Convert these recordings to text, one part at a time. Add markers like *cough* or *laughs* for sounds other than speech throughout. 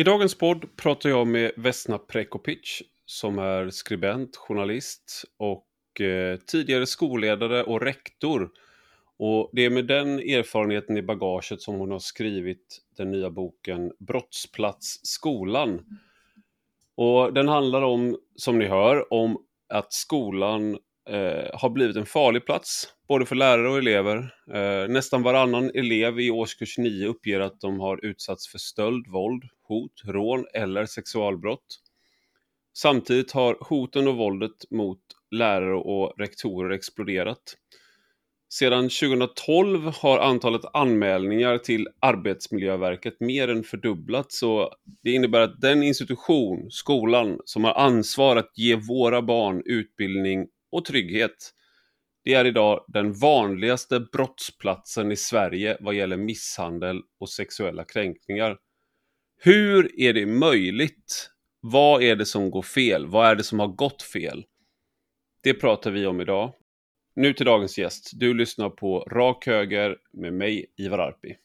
I dagens podd pratar jag med Vesna Prekopic som är skribent, journalist och eh, tidigare skolledare och rektor. Och det är med den erfarenheten i bagaget som hon har skrivit den nya boken Brottsplats skolan. Och den handlar om, som ni hör, om att skolan eh, har blivit en farlig plats, både för lärare och elever. Eh, nästan varannan elev i årskurs 9 uppger att de har utsatts för stöld, våld, hot, rån eller sexualbrott. Samtidigt har hoten och våldet mot lärare och rektorer exploderat. Sedan 2012 har antalet anmälningar till Arbetsmiljöverket mer än fördubblats. Så det innebär att den institution, skolan, som har ansvar att ge våra barn utbildning och trygghet, det är idag den vanligaste brottsplatsen i Sverige vad gäller misshandel och sexuella kränkningar. Hur är det möjligt? Vad är det som går fel? Vad är det som har gått fel? Det pratar vi om idag. Nu till dagens gäst. Du lyssnar på Rak Höger med mig, Ivar Arpi.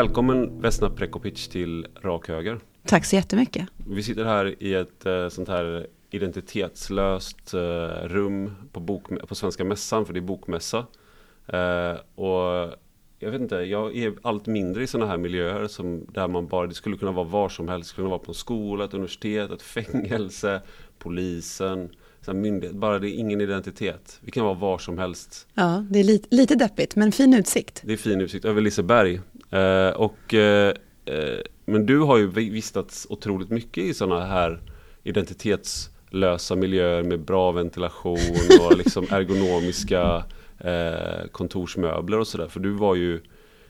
Välkommen Vesna Prekopic till Rak Höger. Tack så jättemycket. Vi sitter här i ett eh, sånt här identitetslöst eh, rum på, bok, på Svenska Mässan, för det är bokmässa. Eh, och jag vet inte, jag är allt mindre i sådana här miljöer som där man bara, det skulle kunna vara var som helst. Det skulle kunna vara på en skola, ett universitet, ett *laughs* fängelse, polisen, myndighet. Bara det är ingen identitet. Vi kan vara var som helst. Ja, det är lite, lite deppigt, men fin utsikt. Det är fin utsikt över Liseberg. Eh, och, eh, eh, men du har ju vistats otroligt mycket i sådana här identitetslösa miljöer med bra ventilation och *laughs* liksom ergonomiska kontorsmöbler och sådär. För du var ju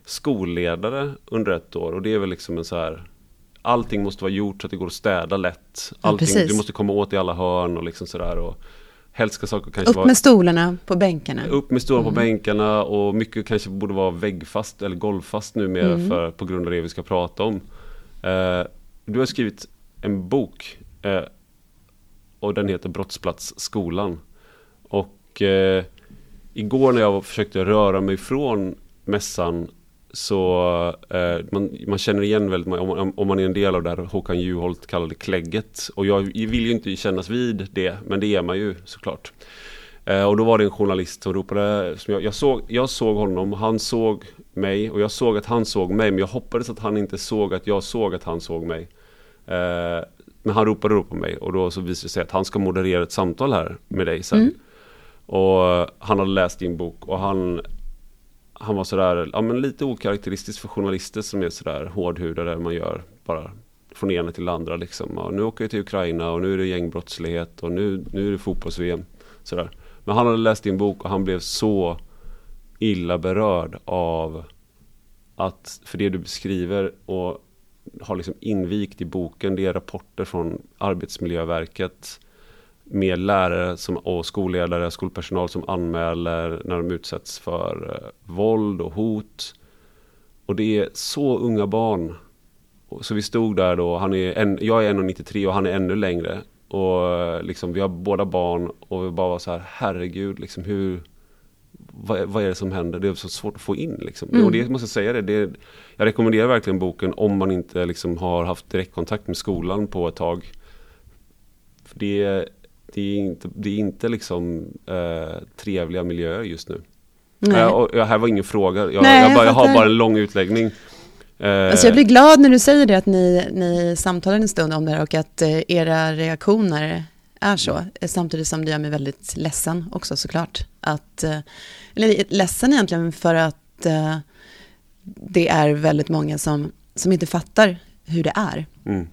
skolledare under ett år och det är väl liksom en så här Allting måste vara gjort så att det går att städa lätt. Allting, ja, du måste komma åt i alla hörn och liksom sådär. Och, Helst ska saker kanske Upp med vara, stolarna på bänkarna. Upp med stolarna mm. på bänkarna och mycket kanske borde vara väggfast eller golvfast numera mm. för, på grund av det vi ska prata om. Eh, du har skrivit en bok eh, och den heter Brottsplatsskolan. Och eh, igår när jag försökte röra mig från mässan så eh, man, man, känner igen väldigt om, om, man är en del av det här Håkan Juholt kallade klägget. Och jag vill ju inte kännas vid det, men det är man ju såklart. Eh, och då var det en journalist som ropade, som jag, jag, såg, jag såg honom, han såg mig och jag såg att han såg mig, men jag hoppades att han inte såg att jag såg att han såg mig. Eh, men han ropade upp på mig och då så visade det sig att han ska moderera ett samtal här med dig sen. Mm. Och han hade läst din bok och han han var sådär, ja men lite okaraktäristiskt för journalister som är sådär hårdhudade, man gör bara från det ena till det andra liksom. Ja, nu åker jag till Ukraina och nu är det gängbrottslighet och nu, nu är det fotbolls-VM. Sådär. Men han hade läst din bok och han blev så illa berörd av att, för det du beskriver och har liksom invikt i boken, det är rapporter från Arbetsmiljöverket med lärare som, och skolledare, skolpersonal som anmäler när de utsätts för eh, våld och hot. Och det är så unga barn. Så vi stod där då, han är en, jag är 1,93 och han är ännu längre. Och eh, liksom, vi har båda barn och vi bara var så här, herregud, liksom hur... Vad, vad är det som händer? Det är så svårt att få in liksom. Mm. Och det måste jag säga det, det, jag rekommenderar verkligen boken om man inte liksom har haft direktkontakt med skolan på ett tag. För det det är inte, det är inte liksom eh, trevliga miljöer just nu. Nej. Eh, och, här var ingen fråga, jag, Nej, jag, bara, jag, har bara en lång utläggning. Eh, alltså jag blir glad när du säger det, att ni, ni samtalar en stund om det här och att eh, era reaktioner är så. Samtidigt som det gör mig väldigt ledsen också såklart. Att, eller ledsen egentligen för att det är väldigt många som, som inte fattar hur det är. Mm.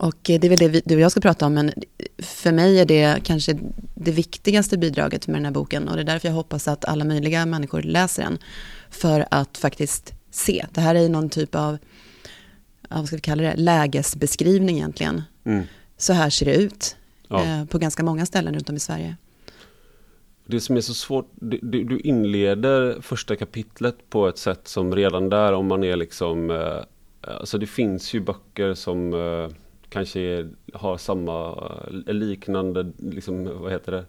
Och det är väl det vi, du och jag ska prata om, men för mig är det kanske det viktigaste bidraget med den här boken. Och det är därför jag hoppas att alla möjliga människor läser den. För att faktiskt se. Det här är någon typ av, vad ska vi kalla det, lägesbeskrivning egentligen. Mm. så här ser det ut ja. eh, på ganska många ställen runt om i Sverige. Det som är så svårt, du, du, inleder första kapitlet på ett sätt som redan där om man är liksom eh, Alltså det finns ju böcker som eh, kanske har samma, eh, liknande, liksom, vad heter det?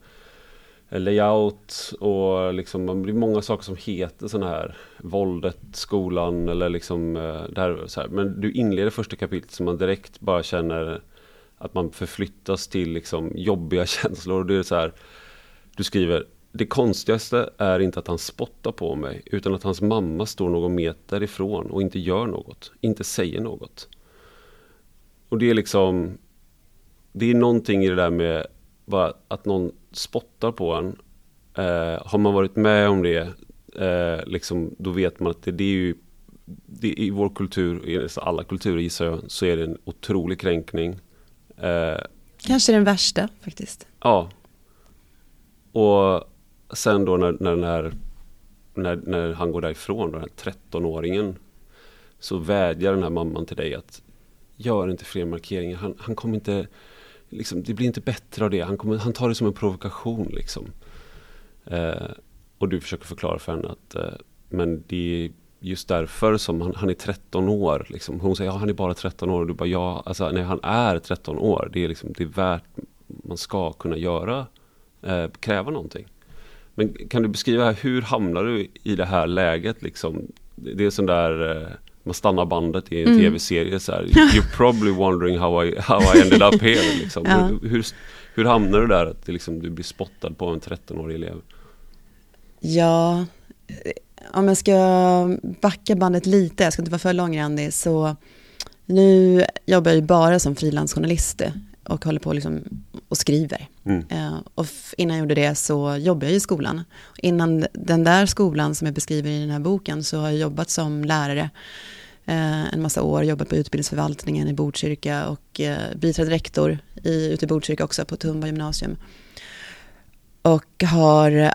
layout och liksom, det blir många saker som heter sådana här Våldet, skolan eller liksom eh, det här, så här. Men du inleder första kapitlet som man direkt bara känner att man förflyttas till liksom jobbiga *laughs* känslor. Och det är så här, du skriver det konstigaste är inte att han spottar på mig utan att hans mamma står någon meter ifrån och inte gör något, inte säger något. Och det är liksom Det är någonting i det där med bara att någon spottar på en. Eh, har man varit med om det, eh, liksom, då vet man att det, det är ju det, I vår kultur, i alla kulturer gissar jag, så är det en otrolig kränkning. Eh, Kanske den värsta faktiskt. Ja. Och sen då när, när, när, när, när han går därifrån, den här 13-åringen, så vädjar den här mamman till dig att gör inte fler markeringar. Han, han kommer inte, liksom, det blir inte bättre av det. Han, kommer, han tar det som en provokation liksom. Eh, och du försöker förklara för henne att eh, men det är just därför som han, han är 13 år. Liksom. Hon säger ja han är bara 13 år och du bara ja, alltså, nej han är 13 år. Det är, liksom, det är värt, man ska kunna göra, eh, kräva någonting. Men kan du beskriva hur hamnar du i det här läget liksom? Det är sån där eh, man stannar bandet i en mm. tv-serie så här. You're *laughs* probably wondering how I, how I ended up here. Liksom. Ja. Hur, hur, hamnar du där att liksom, du blir spottad på en 13-årig elev? Ja, om jag ska backa bandet lite, jag ska inte vara för långrandig, så nu jobbar jag ju bara som frilansjournalist och håller på liksom och skriver. Mm. Uh, och innan jag gjorde det så jobbade jag i skolan. Innan den där skolan som jag beskriver i den här boken så har jag jobbat som lärare uh, en massa år, jobbat på utbildningsförvaltningen i Botkyrka och biträdd rektor i, ute i Botkyrka också på Tumba gymnasium. Och har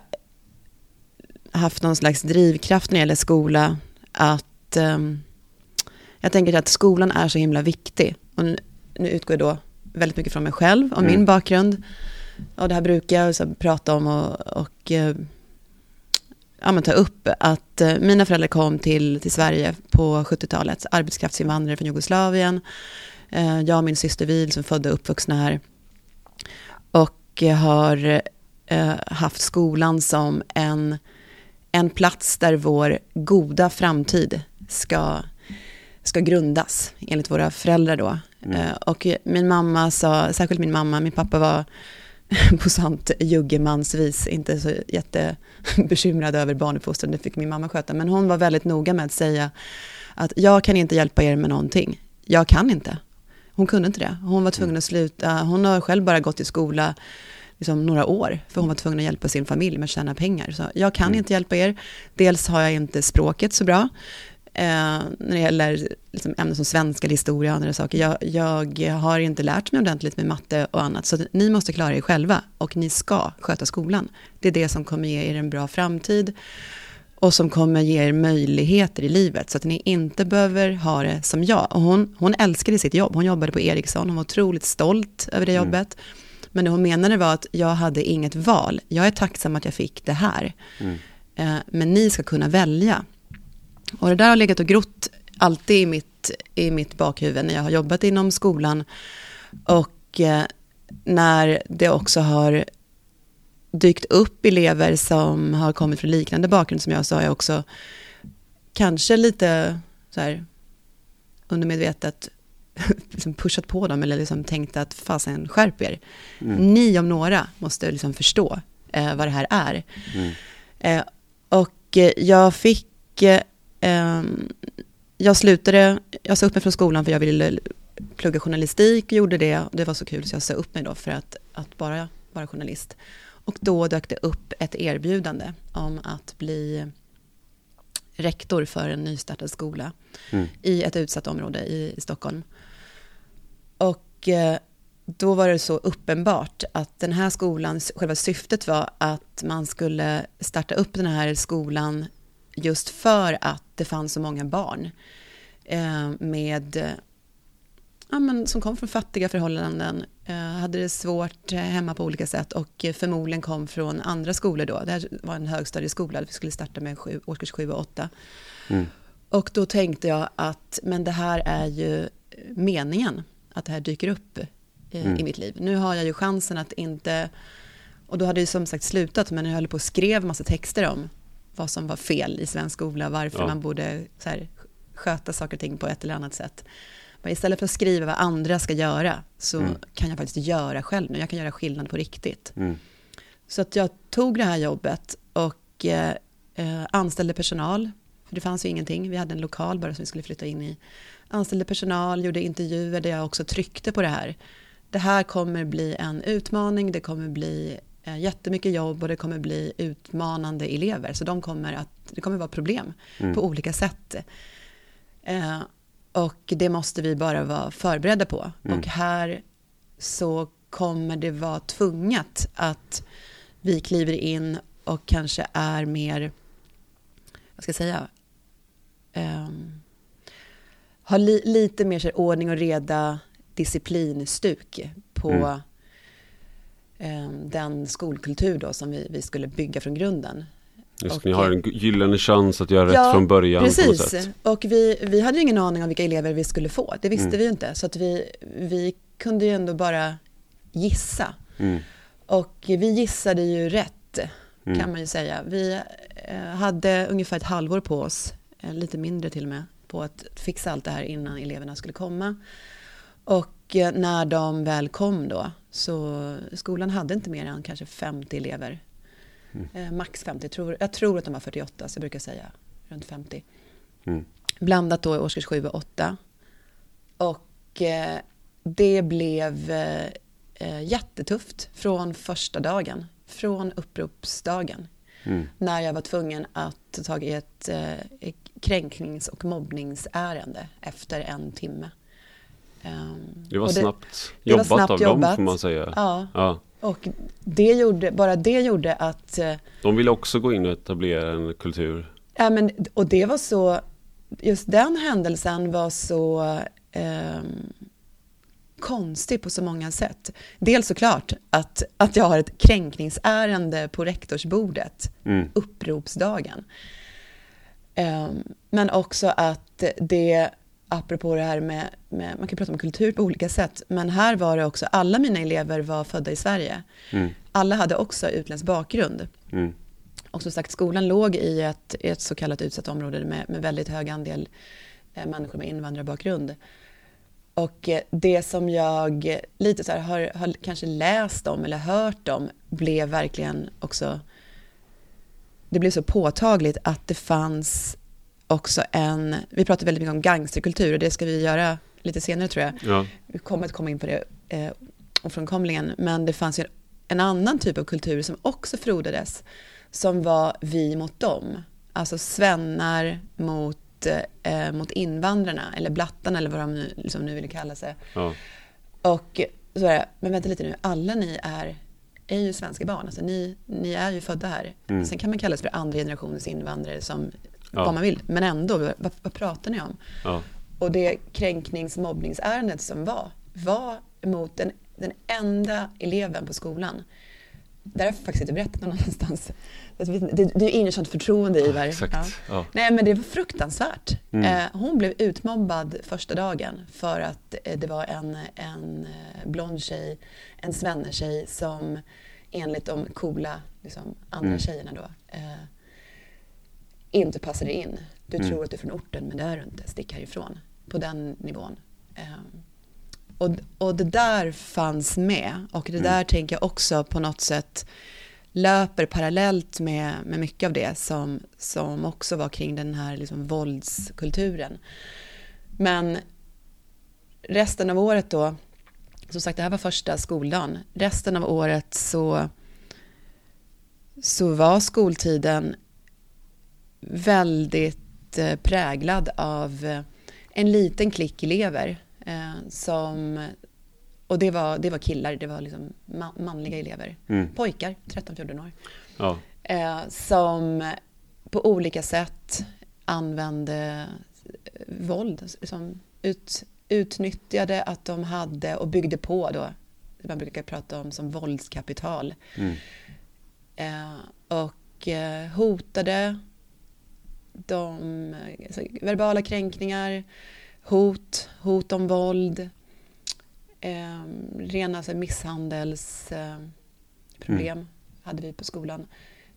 haft någon slags drivkraft när det gäller skola att um, jag tänker att skolan är så himla viktig. Och nu, nu utgår jag då väldigt mycket från mig själv och mm. min bakgrund. Och det här brukar jag så prata om och, och eh, ja, ta upp att eh, mina föräldrar kom till, till Sverige på 70-talet, arbetskraftsinvandrare från Jugoslavien. Eh, jag och min syster vi som födda och uppvuxna här. Och har haft skolan som en, en plats där vår goda framtid ska, ska grundas, enligt våra föräldrar då. Mm. Och min mamma sa, särskilt min mamma, min pappa var *laughs* på sant juggemansvis inte så jättebekymrad över barnuppfostran, det fick min mamma sköta. Men hon var väldigt noga med att säga att jag kan inte hjälpa er med någonting. Jag kan inte. Hon kunde inte det. Hon var tvungen mm. att sluta. Hon har själv bara gått i skola liksom några år, för hon var tvungen att hjälpa sin familj med att tjäna pengar. Så jag kan mm. inte hjälpa er. Dels har jag inte språket så bra, när det gäller liksom, ämnen som svenska, historia och andra saker. Jag, jag, har inte lärt mig ordentligt med matte och annat, så ni måste klara er själva och ni ska sköta skolan. Det är det som kommer ge er en bra framtid och som kommer ge er möjligheter i livet så att ni inte behöver ha det som jag. Och hon, hon älskade sitt jobb, hon jobbade på Ericsson, hon var otroligt stolt över det mm. jobbet. Men det hon menade var att jag hade inget val, jag är tacksam att jag fick det här. Mm. Eh, men ni ska kunna välja. Och det där har legat och grott alltid i mitt, i mitt bakhuvud när jag har jobbat inom skolan. Och eh, när det också har dykt upp elever som har kommit från liknande bakgrund som jag, så har jag också kanske lite så här undermedvetet *laughs* liksom pushat på dem eller liksom tänkt att fasen skärp er. Mm. Ni om några måste liksom förstå eh, vad det här är. Mm. Eh, och jag fick eh, jag slutade, jag sa upp mig från skolan för jag ville plugga journalistik och gjorde det. Det var så kul så jag sa upp mig då för att, att bara vara journalist. Och då dök det upp ett erbjudande om att bli rektor för en nystartad skola mm. i ett utsatt område i, i Stockholm. Och eh, då var det så uppenbart att den här skolan, själva syftet var att man skulle starta upp den här skolan just för att det fanns så många barn eh, med ja, men, som kom från fattiga förhållanden, eh, hade det svårt hemma på olika sätt och förmodligen kom från andra skolor då. Det här var en högstadieskola, vi skulle starta med sju, årskurs 7 och 8. Mm. Och då tänkte jag att men det här är ju meningen, att det här dyker upp eh, mm. i mitt liv. Nu har jag ju chansen att inte, och då hade jag som sagt slutat, men jag höll på och skrev massa texter om vad som var fel i svensk skola, varför ja. man borde så här, sköta saker och ting på ett eller annat sätt. Men istället för att skriva vad andra ska göra så mm. kan jag faktiskt göra själv nu. Jag kan göra skillnad på riktigt. Mm. Så att jag tog det här jobbet och eh, eh, anställde personal. För det fanns ju ingenting. Vi hade en lokal bara som vi skulle flytta in i. Anställde personal, gjorde intervjuer där jag också tryckte på det här. Det här kommer bli en utmaning, det kommer bli jättemycket jobb och det kommer bli utmanande elever. Så de kommer att, det kommer vara problem mm. på olika sätt. Eh, och det måste vi bara vara förberedda på. Mm. Och här så kommer det vara tvunget att vi kliver in och kanske är mer, vad ska jag säga, um, har li, lite mer så ordning och reda, disciplinstuk på mm. Um, den skolkultur då som vi, vi skulle bygga från grunden. Just, och, ni har en gyllene chans att göra ja, rätt från början. Precis, och vi, vi hade ju ingen aning om vilka elever vi skulle få. Det visste mm. vi ju inte. Så att vi, vi kunde ju ändå bara gissa. Mm. Och vi gissade ju rätt, mm. kan man ju säga. Vi eh, hade ungefär ett halvår på oss, eh, lite mindre till och med, på att fixa allt det här innan eleverna skulle komma. Och eh, när de väl kom då, så skolan hade inte mer än kanske 50 elever Mm. Eh, max 50, jag tror, jag tror att de var 48, så jag brukar säga runt 50. Mm. Blandat då i årskurs 7 och 8. Och eh, det blev eh, eh, jättetufft från första dagen, från uppropsdagen. Mm. När jag var tvungen att ta tag i ett eh, kränknings och mobbningsärende efter en timme. Um, det var det, snabbt jobbat var snabbt av jobbat. dem får man säga. Ja. ja. Och det gjorde, bara det gjorde att... Eh, De ville också gå in och etablera en kultur. Ja, men, och det var så... Just den händelsen var så eh, konstig på så många sätt. Dels såklart att, att jag har ett kränkningsärende på rektorsbordet, mm. uppropsdagen. Eh, men också att det apropå det här med, med, man kan prata om kultur på olika sätt, men här var det också, alla mina elever var födda i Sverige. Mm. Alla hade också utländsk bakgrund. Mm. Och som sagt, skolan låg i ett, ett så kallat utsatt område med, med väldigt hög andel eh, människor med invandrarbakgrund. Och eh, det som jag lite så har, har kanske läst om eller hört om blev verkligen också... Det blev så påtagligt att det fanns också en, vi pratar väldigt mycket om gangsterkultur och det ska vi göra lite senare tror jag. Ja. Vi kommer att komma in på det eh, ofrånkomligen, men det fanns ju en annan typ av kultur som också frodades, som var vi mot dem. Alltså svennar mot, eh, mot invandrarna, eller blattarna eller vad de nu, liksom nu vill kalla sig. Ja. Och så är det, men vänta lite nu, alla ni är, är ju svenska barn, alltså ni, ni är ju födda här. Mm. Sen kan man kallas för andra generationens invandrare som ja. vad man vill. Men ändå, vad, vad pratar ni om? Ja. Och det kränknings-mobbningsärendet som var, var mot den, den enda eleven på skolan. Där har jag faktiskt inte berättat någon *laughs* annanstans. Det, det, det är inget sånt förtroende, Ivar. Ja, ja. Nej, men det var fruktansvärt. Mm. Eh, hon blev utmobbad första dagen för att eh, det var en, en eh, blond tjej, en svennetjej som enligt de coola liksom, andra mm. tjejerna då eh, inte passade in. Du mm. tror att du är från orten, men det är du inte. Stick härifrån. På den nivån. Um, och, och det där fanns med. Och det mm. där tänker jag också på något sätt löper parallellt med, med mycket av det som, som också var kring den här liksom våldskulturen. Men resten av året då, som sagt det här var första skoldagen, resten av året så, så var skoltiden väldigt eh, präglad av eh, en liten klick elever eh, som och det var, det var killar, det var liksom manliga elever. Mm. Pojkar, 13-14 år. Ja. som på olika sätt använde våld. Liksom ut, utnyttjade att de hade och byggde på då, det man brukar prata om som våldskapital. Mm. Eh, och eh, hotade de alltså, verbala kränkningar, hot, hot om våld, eh, rena alltså, misshandelsproblem mm. hade vi på skolan.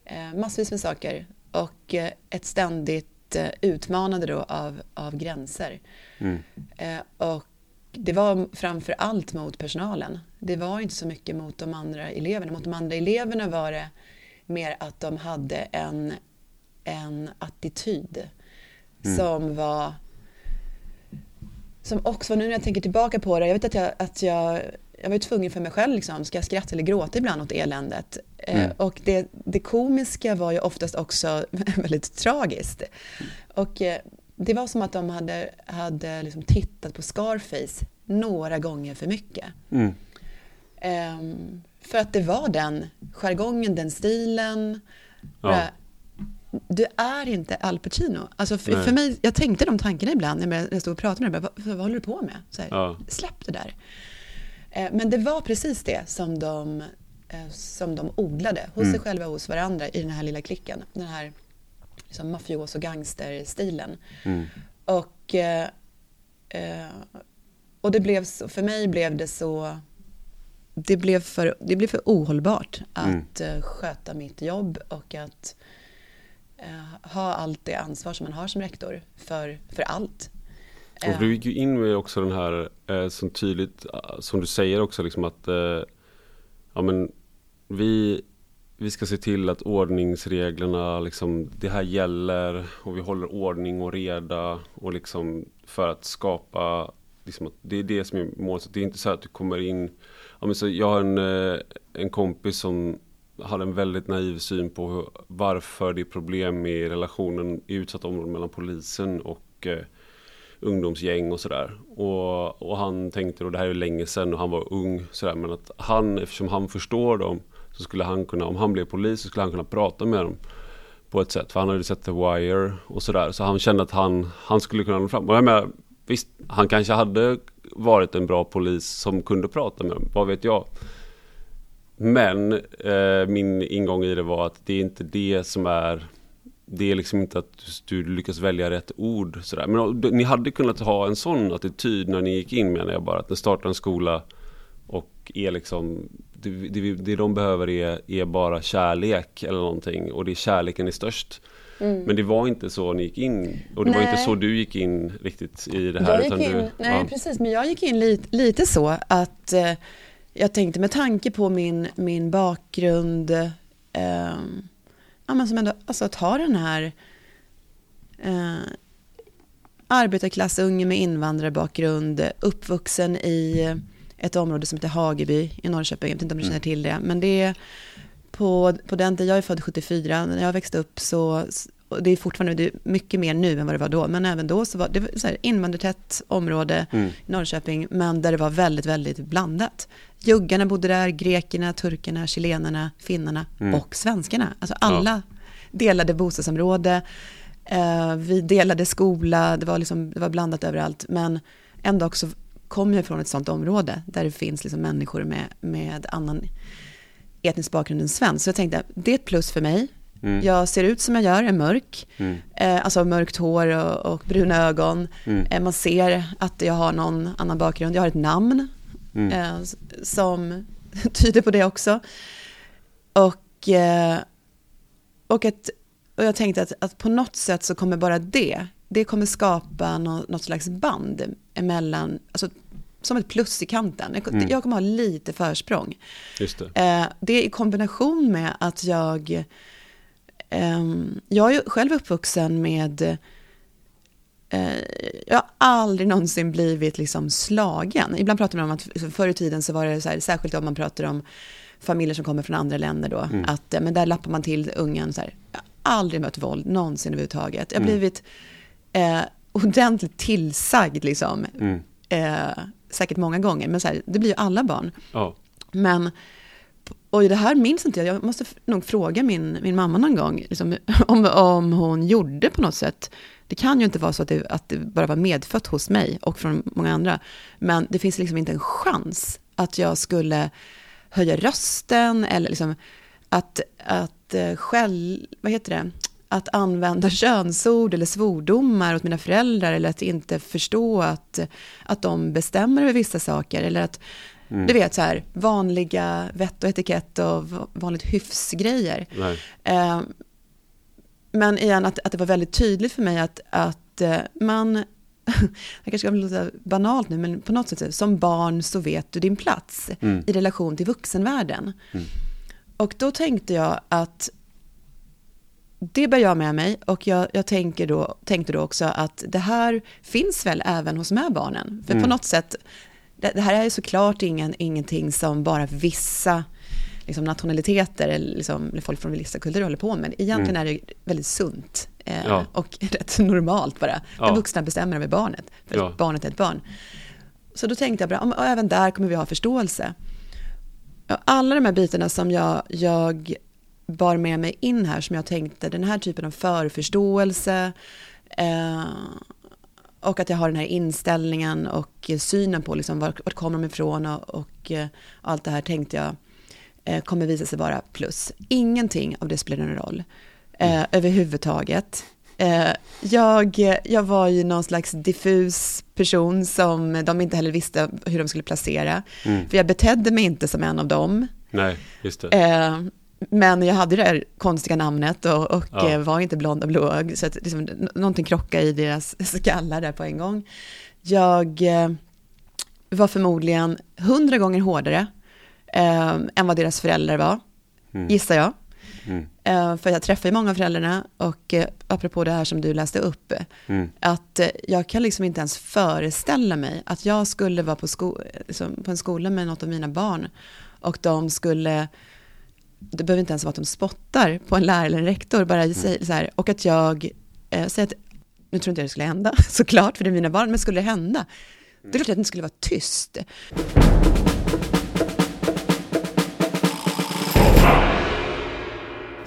Eh, massvis med saker och eh, ett ständigt eh, utmanande då av, av gränser. Mm. Eh, och det var framför allt mot personalen. Det var inte så mycket mot de andra eleverna. Mot de andra eleverna var det mer att de hade en, en attityd mm. som var som också, nu när jag tänker tillbaka på det, jag vet att jag, att jag, jag var tvungen för mig själv, liksom, ska jag skratta eller gråta ibland åt eländet? Eh, mm. och det, det komiska var ju oftast också *laughs* väldigt tragiskt. Och eh, det var som att de hade, hade liksom tittat på Scarface några gånger för mycket. Mm. Um, för att det var den jargongen, den stilen. Ja. Du är inte Al Pacino. Alltså för, för, mig, jag tänkte de tankarna ibland när jag stod och pratade med dig. Vad, vad håller du på med? Här, ja. Släpp det där. Uh, men det var precis det som de, uh, som de odlade hos mm. sig själva och hos varandra i den här lilla klicken. Den här liksom, mafios och gangsterstilen. Mm. Och, uh, och det blev så, för mig blev det så det blev för, det blev för ohållbart att mm. sköta mitt jobb och att uh, ha allt det ansvar som man har som rektor för, för allt. Och du gick ju in med också den här, eh, som tydligt, som du säger också, liksom att eh, ja, men vi, vi ska se till att ordningsreglerna, liksom, det här gäller och vi håller ordning och reda och liksom för att skapa, liksom, det är det som är målet. Det är inte så att du kommer in Ja, men så jag har en, eh, en kompis som hade en väldigt naiv syn på hur, varför det är problem i relationen i utsatta områden mellan polisen och eh, ungdomsgäng och sådär. Och, och han tänkte, då, det här är länge sedan och han var ung, sådär, men att han, eftersom han förstår dem, så skulle han kunna, om han blev polis, så skulle han kunna prata med dem på ett sätt. För han hade sett The Wire och sådär. Så han kände att han, han skulle kunna nå fram. Och jag menar, visst, han kanske hade varit en bra polis som kunde prata med dem, vad vet jag. Men eh, min ingång i det var att det är inte det som är det är liksom inte att du lyckas välja rätt ord sådär. Men ni hade kunnat ha en sån attityd när ni gick in menar jag bara. Att ni startar en skola och är liksom det, det, det de behöver är, är bara kärlek eller någonting. Och det är kärleken är störst. Mm. Men det var inte så ni gick in och det nej. var inte så du gick in riktigt i det här. Jag gick in, du, nej, ja. precis, men jag gick in lite, lite så att eh, jag tänkte med tanke på min, min bakgrund, eh, ja, men som ändå, alltså att ha den här eh, arbetarklassunge med invandrarbakgrund, uppvuxen i ett område som heter Hageby i Norrköping, jag vet inte om du känner mm. till det, men det är på, på den tiden, jag är född 74, när jag växte upp så, och det är fortfarande det är mycket mer nu än vad det var då, men även då så var det så här, invandrartätt område mm. i Norrköping, men där det var väldigt, väldigt blandat. Juggarna bodde där, grekerna, turkarna, chilenarna, finnarna mm. och svenskarna. Alltså alla ja. delade bostadsområde, eh, vi delade skola, det var, liksom, det var blandat överallt, men ändå också kom jag från ett sånt område där det finns liksom människor med, med annan etnisk bakgrund än svensk. Så jag tänkte, det är ett plus för mig. Mm. Jag ser ut som jag gör, är mörk. Mm. Eh, alltså mörkt hår och, och bruna ögon. Mm. Eh, man ser att jag har någon annan bakgrund. Jag har ett namn mm. eh, som *laughs* tyder på det också. Och, eh, och, ett, och jag tänkte att, att på något sätt så kommer bara det, det kommer skapa något, något slags band emellan, alltså som ett plus i kanten. Jag, mm. jag kommer ha lite försprång. Just det. Eh, det är i kombination med att jag... Eh, jag är själv uppvuxen med... Eh, jag har aldrig någonsin blivit liksom slagen. Ibland pratar man om att förr i tiden så var det så här, särskilt om man pratar om familjer som kommer från andra länder då, mm. att men där lappar man till ungen så här. Jag har aldrig mött våld någonsin överhuvudtaget. Jag har mm. blivit eh, ordentligt tillsagd liksom. Mm. Eh, säkert många gånger, men så här, det blir ju alla barn. Ja. Men, och det här minns inte jag, jag måste nog fråga min, min mamma någon gång, liksom, *laughs* om, om hon gjorde på något sätt. Det kan ju inte vara så att det, att det bara var medfött hos mig och från många andra. Men det finns liksom inte en chans att jag skulle höja rösten eller liksom att, att eh, själv, vad heter det, att använda *laughs* könsord eller svordomar åt mina föräldrar eller att inte förstå att, att de bestämmer över vissa saker eller att Mm. Du vet så här, vanliga vett och etikett och vanligt hyfsgrejer. Eh, men igen, att, att det var väldigt tydligt för mig att, att eh, man, *laughs* det kanske kommer låta banalt nu, men på något sätt, som barn så vet du din plats mm. i relation till vuxenvärlden. Mm. Och då tänkte jag att det bär jag med mig och jag, jag tänker då, tänkte då också att det här finns väl även hos de här barnen. För mm. på något sätt, det, det, här är såklart ingen, ingenting som bara vissa liksom, nationaliteter eller, liksom, eller folk från vissa kulturer håller på med. Egentligen mm. är det väldigt sunt eh, ja. och *laughs* rätt normalt bara. Ja. Den vuxna bestämmer över barnet, för ja. barnet är ett barn. Så då tänkte jag bara, även där kommer vi ha förståelse. Alla de här bitarna som jag, jag bar med mig in här, som jag tänkte, den här typen av förförståelse, eh, och att jag har den här inställningen och synen på liksom vart, vart kommer de ifrån och, och eh, allt det här tänkte jag eh, kommer visa sig vara plus. Ingenting av det spelar någon roll eh, mm. överhuvudtaget. Eh, jag, jag var ju någon slags diffus person som de inte heller visste hur de skulle placera. Mm. För jag betedde mig inte som en av dem. Nej, just det. Eh, men jag hade det här konstiga namnet och, och ja. Eh, var inte blond och blåögd. Så att liksom, någonting krockade i deras *laughs* skallar där på en gång. Jag eh, var förmodligen hundra gånger hårdare eh, än vad deras föräldrar var, mm. gissar jag. Mm. Eh, för jag träffar ju många av föräldrarna och eh, apropå det här som du läste upp, mm. att eh, jag kan liksom inte ens föreställa mig att jag skulle vara på, sko liksom, på en skola med något av mina barn och de skulle det behöver inte ens vara att de spottar på en lärare eller en rektor, bara mm. så här, och att jag eh, säger att, nu tror inte jag det skulle hända, *laughs* såklart, för det är mina barn, men skulle det hända, det är klart att det skulle vara tyst.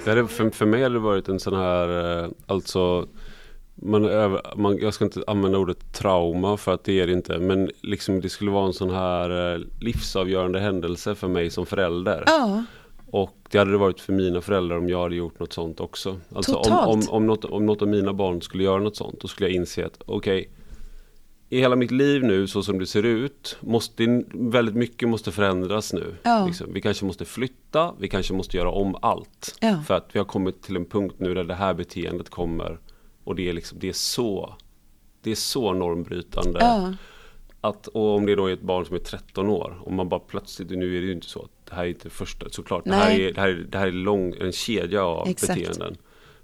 Det för, för mig har det varit en sån här, eh, alltså man, man, jag ska inte använda ordet trauma för att det är det inte. Men liksom det skulle vara en sån här eh, livsavgörande händelse för mig som förälder. Ja. Och det hade det varit för mina föräldrar om jag hade gjort något sånt också. Alltså om, om, om, något, om något av mina barn skulle göra något sånt, då skulle jag inse att okej, okay, i hela mitt liv nu så som det ser ut, måste, väldigt mycket måste förändras nu. Ja. Liksom. Vi kanske måste flytta, vi kanske måste göra om allt. Ja. För att vi har kommit till en punkt nu där det här beteendet kommer och det är, liksom, det är så det är så normbrytande. Ja. Att, och om det då är ett barn som är 13 år och man bara plötsligt, nu är det ju inte så att det här är inte första, såklart. Det här är, det här, är, det här är lång, en kedja av Exakt. beteenden.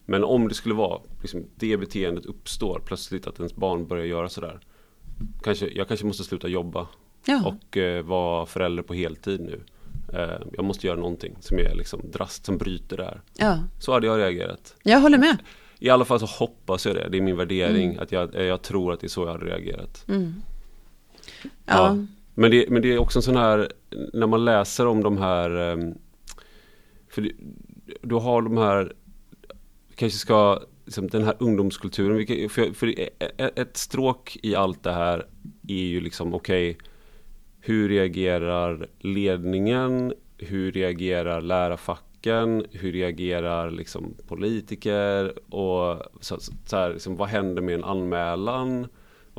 Men om det skulle vara, liksom, det beteendet uppstår plötsligt att ens barn börjar göra sådär. Kanske, jag kanske måste sluta jobba ja. och eh, vara förälder på heltid nu. Eh, jag måste göra någonting som är liksom drast, som bryter det här. Ja. Så hade jag reagerat. Jag håller med. I alla fall så hoppas jag det. Det är min värdering. Mm. Att jag, jag tror att det är så jag hade reagerat. Mm. Ja. ja. Men, det, men det är också en sån här, när man läser om de här, ehm, för du har de här, kanske ska, liksom den här ungdomskulturen, för, för e, e, e, ett stråk i allt det här är ju liksom, okej, okay, hur reagerar ledningen? Hur reagerar lärarfacken? Hur reagerar liksom politiker? Och så, så här, liksom, vad händer med en anmälan?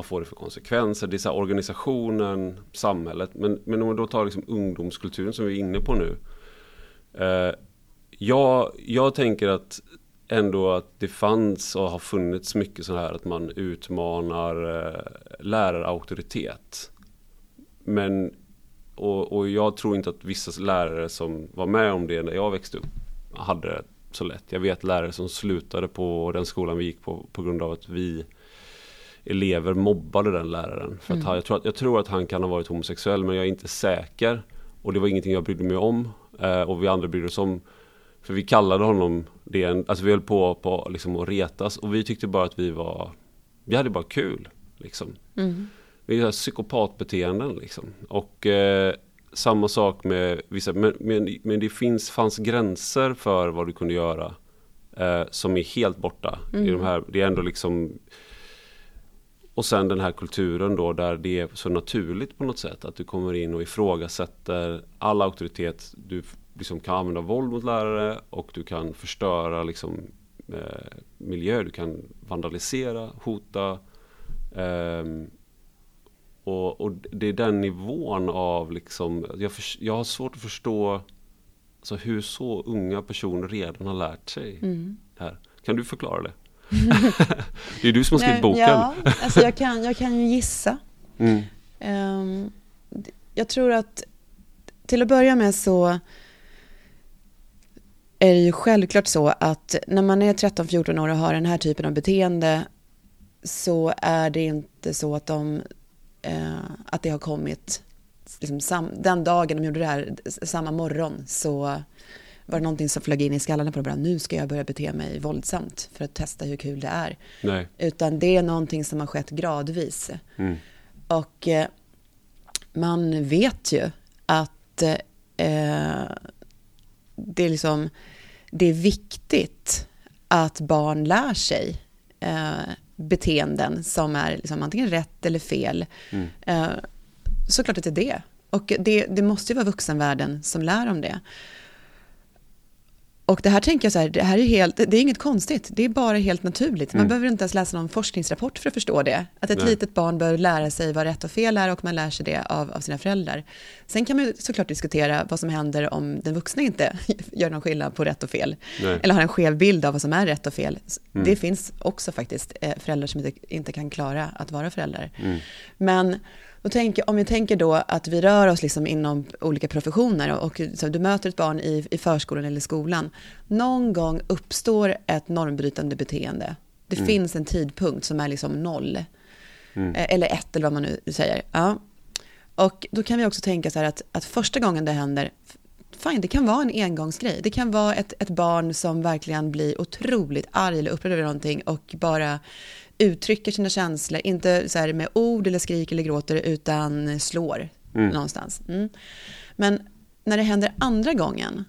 Vad får det för konsekvenser? Det är så organisationen, samhället. Men, men om man då tar liksom ungdomskulturen som vi är inne på nu. Eh, jag, jag tänker att ändå att det fanns och har funnits mycket så här att man utmanar eh, lärarauktoritet. Men och, och, jag tror inte att vissa lärare som var med om det när jag växte upp hade det så lätt. Jag vet lärare som slutade på den skolan vi gick på på grund av att vi elever mobbade den läraren. För att mm. han, jag, tror att, jag tror att han kan ha varit homosexuell men jag är inte säker. Och det var ingenting jag brydde mig om. Eh, och vi andra brydde oss om. För vi kallade honom det, alltså vi höll på, på liksom att retas och vi tyckte bara att vi var, vi hade bara kul. Liksom. Mm. Vi har psykopatbeteenden liksom. Och eh, samma sak med vissa, men, men, men, det finns, fanns gränser för vad du kunde göra. Eh, som är helt borta. Mm. I de här, det är ändå liksom och sen den här kulturen då där det är så naturligt på något sätt att du kommer in och ifrågasätter all auktoritet. Du liksom kan använda våld mot lärare och du kan förstöra liksom, eh, miljö, du kan vandalisera, hota. Eh, och, och, det är den nivån av liksom, jag, för, jag har svårt att förstå alltså, hur så unga personer redan har lärt sig mm. här. Kan du förklara det? *laughs* det är du som har skrivit boken. Ja, alltså jag, kan, jag kan ju gissa. Mm. Um, jag tror att till att börja med så är det ju självklart så att när man är 13-14 år och har den här typen av beteende så är det inte så att, de, eh, att det har kommit liksom sam, den dagen de gjorde det här, samma morgon, så var det någonting som flög in i skallarna på dem. Bara, nu ska jag börja bete mig våldsamt för att testa hur kul det är. Nej. Utan det är någonting som har skett gradvis. Mm. Och eh, man vet ju att eh, det, är liksom, det är viktigt att barn lär sig eh, beteenden som är liksom antingen rätt eller fel. Mm. Eh, såklart att det är det. Och det, det måste ju vara vuxenvärlden som lär om det. Och det här tänker jag så här, det här är helt, det är inget konstigt, det är bara helt naturligt. Man mm. behöver inte ens läsa någon forskningsrapport för att förstå det. Att ett Nej. litet barn bör lära sig vad rätt och fel är och man lär sig det av, av sina föräldrar. Sen kan man såklart diskutera vad som händer om den vuxna inte *laughs* gör någon skillnad på rätt och fel. Nej. Eller har en skev bild av vad som är rätt och fel. Mm. Det finns också faktiskt eh, föräldrar som inte, inte kan klara att vara föräldrar. Mm. Men och tänk, om vi tänker då att vi rör oss liksom inom olika professioner och, och så du möter ett barn i, i förskolan eller skolan. Någon gång uppstår ett normbrytande beteende. Det mm. finns en tidpunkt som är liksom noll. Mm. Eh, eller ett eller vad man nu säger. Ja. Och då kan vi också tänka så här att, att första gången det händer, fine, det kan vara en engångsgrej. Det kan vara ett, ett barn som verkligen blir otroligt arg eller upprörd över någonting och bara uttrycker sina känslor, inte så här med ord eller skriker eller gråter, utan slår mm. någonstans. Mm. Men när det händer andra gången,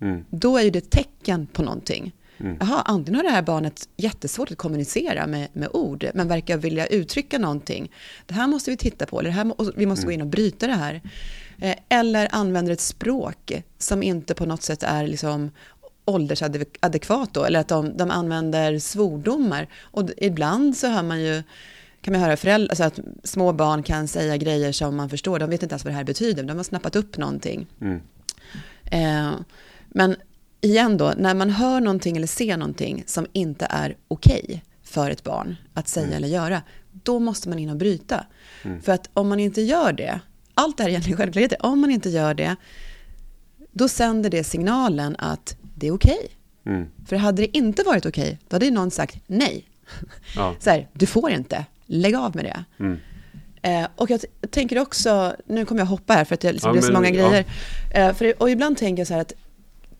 mm. då är ju det tecken på någonting. Mm. Jaha, antingen har det här barnet jättesvårt att kommunicera med, med ord, men verkar vilja uttrycka någonting. Det här måste vi titta på, eller det här, vi måste gå in och bryta det här. Eh, eller använder ett språk som inte på något sätt är liksom åldersadekvat då, eller att de, de använder svordomar. Och ibland så hör man ju, kan man höra föräldrar, alltså att små barn kan säga grejer som man förstår, de vet inte ens vad det här betyder, de har snappat upp någonting. Mm. Eh, men igen då, när man hör någonting eller ser någonting som inte är okej okay för ett barn att säga mm. eller göra, då måste man in och bryta. Mm. För att om man inte gör det, allt det här är egentligen självklarheter, om man inte gör det, då sänder det signalen att det är okej. Okay. Mm. För hade det inte varit okej, okay, då hade någon sagt nej. Ja. *laughs* Så här, du får inte, lägg av med det. Mm. Eh, och jag tänker också, nu kommer jag hoppa här för att det, liksom, ja, är så många grejer. Ja. Eh, för, och ibland tänker jag så här att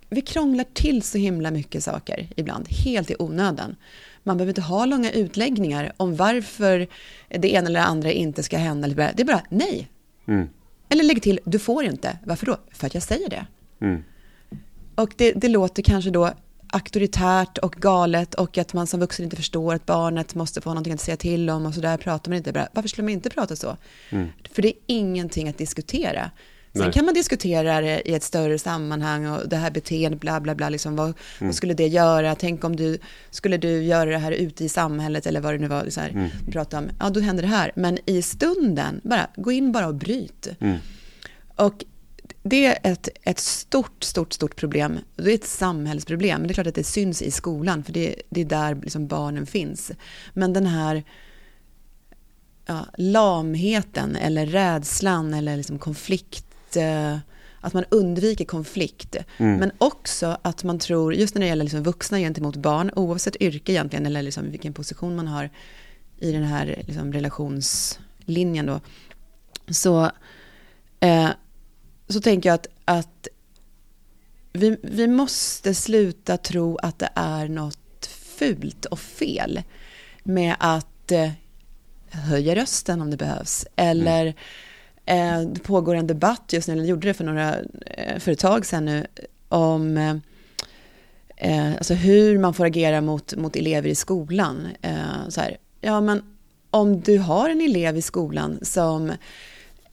vi krånglar till så himla mycket saker ibland, helt i onödan. Man behöver inte ha långa utläggningar om varför det ena eller det andra inte ska hända. Det är bara nej. Mm. Eller lägg till, du får inte. Varför då? För att jag säger det. Mm. Och det, det låter kanske då auktoritärt och galet och att man som vuxen inte förstår att barnet måste få någonting att säga till om och så där pratar man inte. Varför skulle man inte prata så? Mm. För det är ingenting att diskutera. Sen Nej. kan man diskutera det i ett större sammanhang och det här beteendet, bla bla bla, liksom, vad, mm. vad, skulle det göra? Tänk om du, skulle du göra det här ute i samhället eller vad det nu var, så här, mm. prata om, ja då händer det här. Men i stunden, bara gå in bara och bryt. Mm. Och det är ett, ett stort, stort, stort problem. Det är ett samhällsproblem. Men det är klart att det syns i skolan, för det, det är där liksom barnen finns. Men den här ja, lamheten eller rädslan eller liksom konflikt, eh, att man undviker konflikt. Mm. Men också att man tror, just när det gäller liksom vuxna gentemot barn, oavsett yrke egentligen, eller liksom vilken position man har i den här liksom relationslinjen då, så eh, så tänker jag att, att vi, vi måste sluta tro att det är något fult och fel med att eh, höja rösten om det behövs. Eller mm. eh, det pågår en debatt just nu, eller gjorde det för några eh, för ett tag sedan nu, om eh, eh, alltså hur man får agera mot, mot elever i skolan. Eh, så här, ja men om du har en elev i skolan som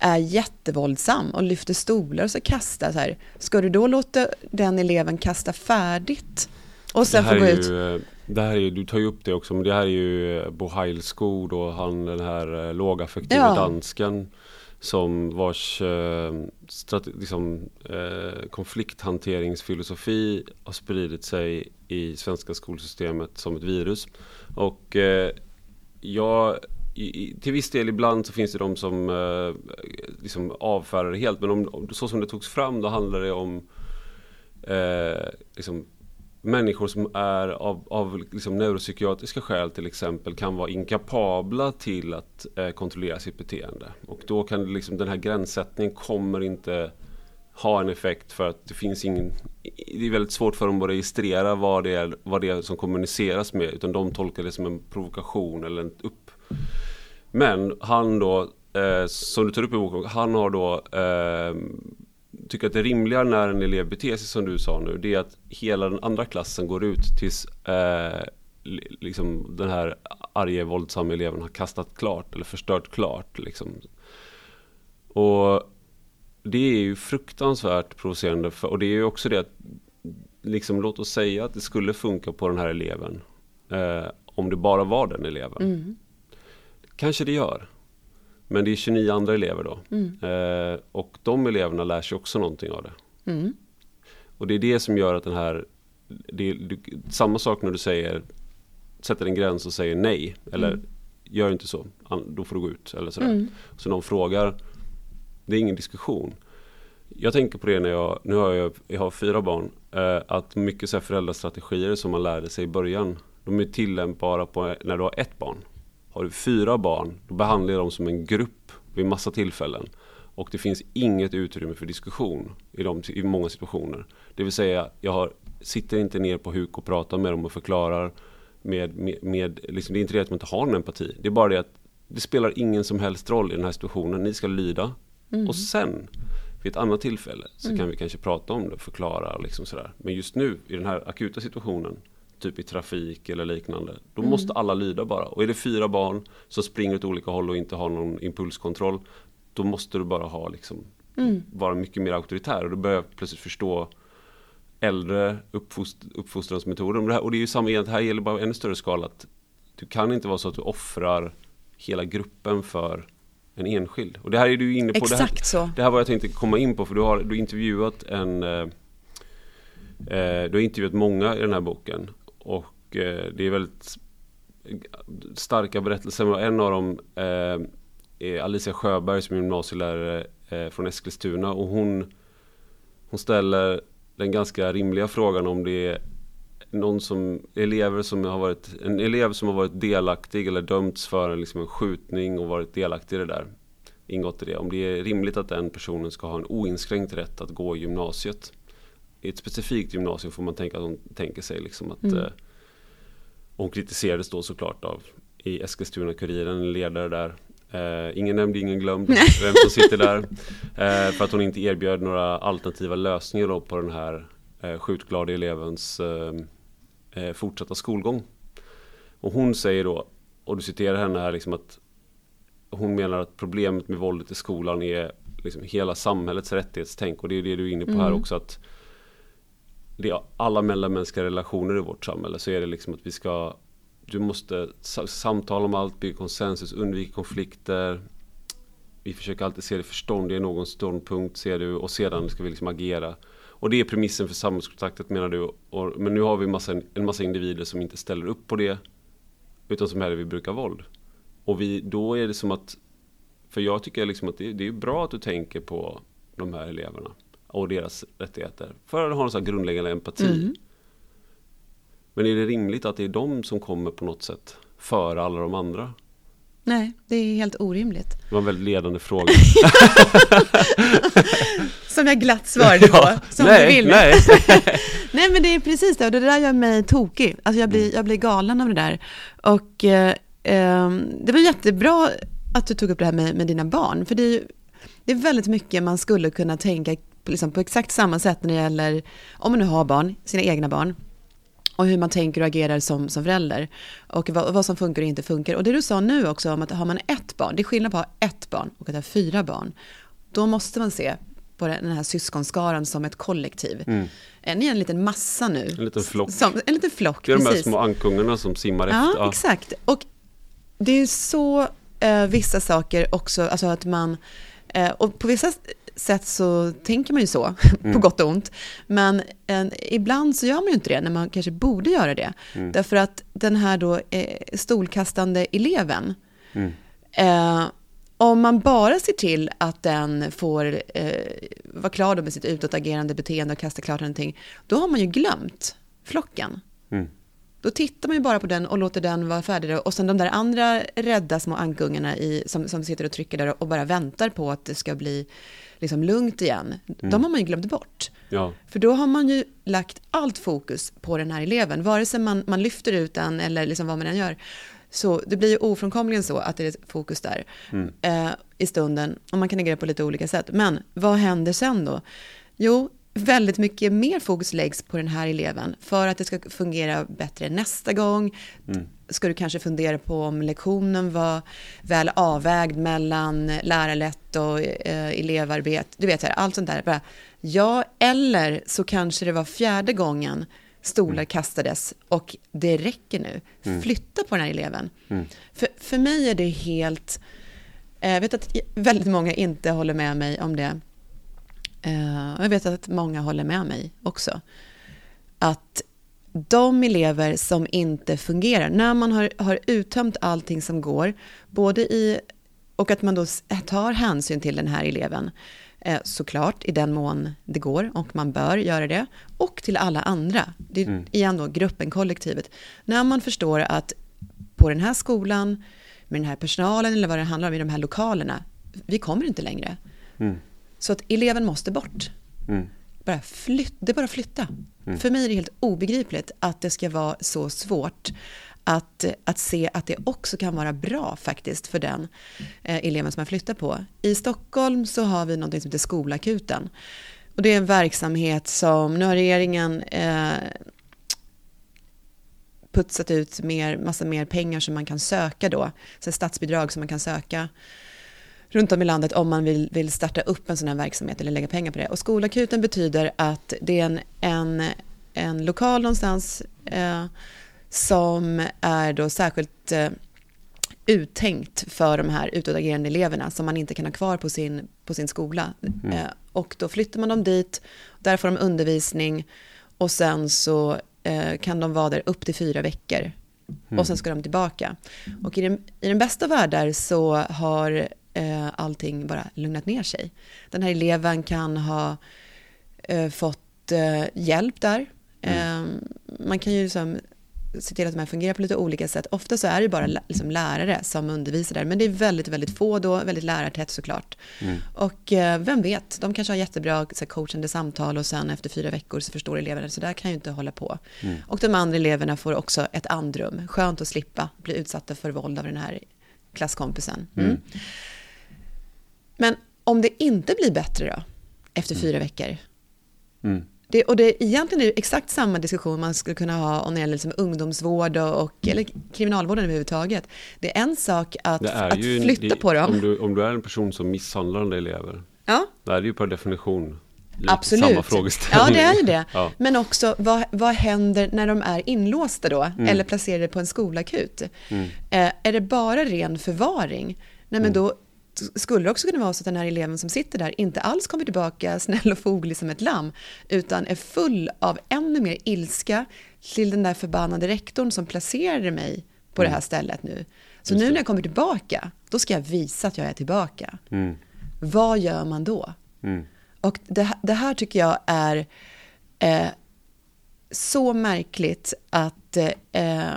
är jättevåldsam och lyfter stolar och så kastar så här, ska du då låta den eleven kasta färdigt? Och sen få gå ut? Ju, det här är, du tar ju upp det också, men det här är ju Bo Heilskog och han den här eh, lågaffektiva ja. dansken som vars eh, liksom, eh, konflikthanteringsfilosofi har spridit sig i svenska skolsystemet som ett virus. Och eh, jag, i, till viss del ibland så finns det de som eh, liksom avfärdar det helt. Men om, så som det togs fram då handlar det om eh, liksom, människor som är av, av liksom neuropsykiatriska skäl till exempel kan vara inkapabla till att eh, kontrollera sitt beteende. Och då kan liksom, den här gränssättningen kommer inte ha en effekt för att det finns ingen Det är väldigt svårt för dem att registrera vad det är, vad det är som kommuniceras med utan de tolkar det som en provokation eller en upp. Men han då, eh, som du tar upp i boken, han har då eh, tycker att det rimliga när en elev beter sig som du sa nu, det är att hela den andra klassen går ut tills eh, liksom den här arga våldsamma eleven har kastat klart eller förstört klart. Liksom. Och det är ju fruktansvärt provocerande för, och det är ju också det att liksom, låt oss säga att det skulle funka på den här eleven eh, om det bara var den eleven. Mm. Kanske det gör. Men det är 29 andra elever då. Mm. Eh, och de eleverna lär sig också någonting av det. Mm. Och det är det som gör att den här, det är, du, samma sak när du säger, sätter en gräns och säger nej. Eller mm. gör inte så, då får du gå ut. Eller sådär. Mm. Så någon frågar, det är ingen diskussion. Jag tänker på det när jag, nu har jag, jag har fyra barn, eh, att mycket så här föräldrastrategier som man lärde sig i början, de är tillämpbara på när du har ett barn. Har du fyra barn, då behandlar jag dem som en grupp vid massa tillfällen. Och det finns inget utrymme för diskussion i, de, i många situationer. Det vill säga, jag har, sitter inte ner på huk och pratar med dem och förklarar. Med, med, med liksom, det är inte det att man inte har någon empati. Det är bara det att det spelar ingen som helst roll i den här situationen. Ni ska lyda. Mm. Och sen, vid ett annat tillfälle, så mm. kan vi kanske prata om det och förklara. Liksom sådär. Men just nu, i den här akuta situationen, typ i trafik eller liknande. Då mm. måste alla lyda bara. Och är det fyra barn som springer åt olika håll och inte har någon impulskontroll. Då måste du bara ha liksom, mm. vara mycket mer auktoritär. Och då börjar jag plötsligt förstå äldre uppfost, uppfostransmetoder. Och det, här, och det är ju samma, det här gäller bara ännu större skala. Att du kan inte vara så att du offrar hela gruppen för en enskild. Och det här är du inne på. Exakt det här, så. Det här var jag tänkte komma in på för du har, du har intervjuat en eh, eh Du har intervjuat många i den här boken och eh, det är väldigt starka berättelser. En av dem eh, är Alicia Sjöberg som är gymnasielärare eh, från Eskilstuna. Och hon, hon ställer den ganska rimliga frågan om det är någon som, elever som har varit, en elev som har varit delaktig eller dömts för liksom en skjutning och varit delaktig i det där. Ingått i det. Om det är rimligt att den personen ska ha en oinskränkt rätt att gå i gymnasiet i ett specifikt gymnasium får man tänka att hon tänker sig liksom att mm. eh, hon kritiserades då såklart av i Eskilstuna-Kuriren, en ledare där. Eh, ingen nämnd, ingen glömd *laughs* vem som sitter där. *laughs* Eh, för att hon inte erbjöd några alternativa lösningar på den här eh, skjutglada elevens eh, eh, fortsatta skolgång. Och hon säger då, och du citerar henne här liksom att hon menar att problemet med våldet i skolan är liksom hela samhällets rättighetstänk och det är det du är inne på mm. här också att det är alla mellanmänskliga relationer i vårt samhälle så är det liksom att vi ska Du måste samtala om allt, bygga konsensus, undvika konflikter. Vi försöker alltid se det förståndiga i någon ståndpunkt ser du och sedan ska vi liksom agera. Och det är premissen för samhällskontraktet menar du. Och, Men nu har vi massa, en massa individer som inte ställer upp på det Utan som hellre vill bruka våld. Och vi, då är det som att För jag tycker liksom att det, det är bra att du tänker på de här eleverna och deras rättigheter. För att ha en sån grundläggande empati. Mm. Men är det rimligt att det är de som kommer på något sätt före alla de andra? Nej, det är helt orimligt. Det var en väldigt ledande fråga. *laughs* som jag glatt svarade på, ja, som nej, du vill. Nej. *laughs* nej, men det är precis det, och det där gör mig tokig. Alltså jag blir, jag blir galen av det där. Och eh, ehm, det var jättebra att du tog upp det här med, med dina barn, för det är, det är väldigt mycket man skulle kunna tänka liksom på exakt samma sätt när det gäller, om man nu har barn, sina egna barn. och hur man tänker och agerar som, som förälder. Och vad, vad som funkar och inte funkar. Och det du sa nu också om att har man ett barn, det är skillnad på att ha ett barn och att ha fyra barn. Då måste man se på den här syskonskaran som ett kollektiv. Mm. Ni är en liten massa nu. En liten flock. Som, en liten flock, Det är precis. de här små ankungarna som simmar ja, efter. Ja, exakt. Och det är så eh, vissa saker också, alltså att man, eh, och på vissa sätt så tänker man ju så, *laughs* mm. på gott och ont. Men eh, ibland så gör man ju inte det, när man kanske borde göra det. Mm. Därför att den här då eh, stolkastande eleven, mm. eh, om man bara ser till att den får eh, vara klar med sitt utåtagerande beteende och kasta klart någonting, då har man ju glömt flocken. Mm. Då tittar man ju bara på den och låter den vara färdig. Och sen de där andra rädda små ankungarna i, som, som sitter och trycker där och bara väntar på att det ska bli liksom lugnt igen. Mm. De har man ju glömt bort. Ja. För då har man ju lagt allt fokus på den här eleven. Vare sig man, man lyfter ut den eller liksom vad man än gör. Så det blir ju ofrånkomligen så att det är fokus där mm. eh, i stunden. Och man kan agera på lite olika sätt. Men vad händer sen då? Jo, väldigt mycket mer fokus läggs på den här eleven för att det ska fungera bättre nästa gång. Mm. Ska du kanske fundera på om lektionen var väl avvägd mellan lärarlätt och eh, elevarbete. Du vet, allt sånt där. Bara, ja, eller så kanske det var fjärde gången stolar mm. kastades och det räcker nu. Mm. Flytta på den här eleven. Mm. För, för mig är det helt... Eh, jag vet att väldigt många inte håller med mig om det. Eh, jag vet att många håller med mig också. Att de elever som inte fungerar, när man har, har uttömt allting som går, både i, och att man då tar hänsyn till den här eleven, eh, såklart i den mån det går och man bör göra det, och till alla andra, det är mm. igen då gruppen, kollektivet. När man förstår att på den här skolan, med den här personalen eller vad det handlar om i de här lokalerna, vi kommer inte längre. Mm. Så att eleven måste bort. Mm. Bara flyt, det är bara att flytta. Mm. För mig är det helt obegripligt att det ska vara så svårt att, att se att det också kan vara bra faktiskt för den eh, eleven som man flyttar på. I Stockholm så har vi något som heter Skolakuten. Och det är en verksamhet som, nu har regeringen eh, putsat ut mer, massa mer pengar som man kan söka då, så statsbidrag som man kan söka runt om i landet om man vill, vill starta upp en sån här verksamhet eller lägga pengar på det. Och skolakuten betyder att det är en, en, en lokal någonstans eh, som är då särskilt eh, uttänkt för de här utåtagerande eleverna som man inte kan ha kvar på sin, på sin skola. Mm. Eh, och då flyttar man dem dit, där får de undervisning och sen så eh, kan de vara där upp till fyra veckor. Mm. Och sen ska de tillbaka. Och i den, i den bästa världar så har eh, allting bara lugnat ner sig. Den här eleven kan ha eh, fått eh, hjälp där. Mm. Eh, man kan ju liksom se till att de här fungerar på lite olika sätt. Ofta så är det bara liksom lärare som undervisar där, men det är väldigt, väldigt få då, väldigt lärartätt såklart. Mm. Och eh, vem vet, de kanske har jättebra så här, coachande samtal och sen efter fyra veckor så förstår eleverna, så där kan ju inte hålla på. Mm. Och de andra eleverna får också ett andrum, skönt att slippa bli utsatta för våld av den här klasskompisen. Mm. Mm. Men om det inte blir bättre då, efter fyra veckor, mm. Det, och det, egentligen är det exakt samma diskussion man skulle kunna ha om det gäller liksom ungdomsvård och, och, eller kriminalvården överhuvudtaget. Det är en sak att, att flytta det, på dem. Om du, om du är en person som misshandlar andra elever, ja. då är det ju per definition Absolut. samma frågeställning. Ja, det är det. *laughs* Ja. Men också, vad, vad händer när de är inlåsta då? Mm. Eller placerade på en skolakut? Mm. Eh, är det bara ren förvaring? Nej, men mm. då skulle det också kunna vara så att den här eleven som sitter där inte alls kommer tillbaka *laughs* snäll och foglig som ett lamm, utan är full av ännu mer ilska till den där förbannade rektorn som placerade mig på mm. det här stället nu. Så nu när jag kommer tillbaka, då ska jag visa att jag är tillbaka. Mm. Vad gör man då? Mm. Och det, det, här tycker jag är eh, så märkligt att eh,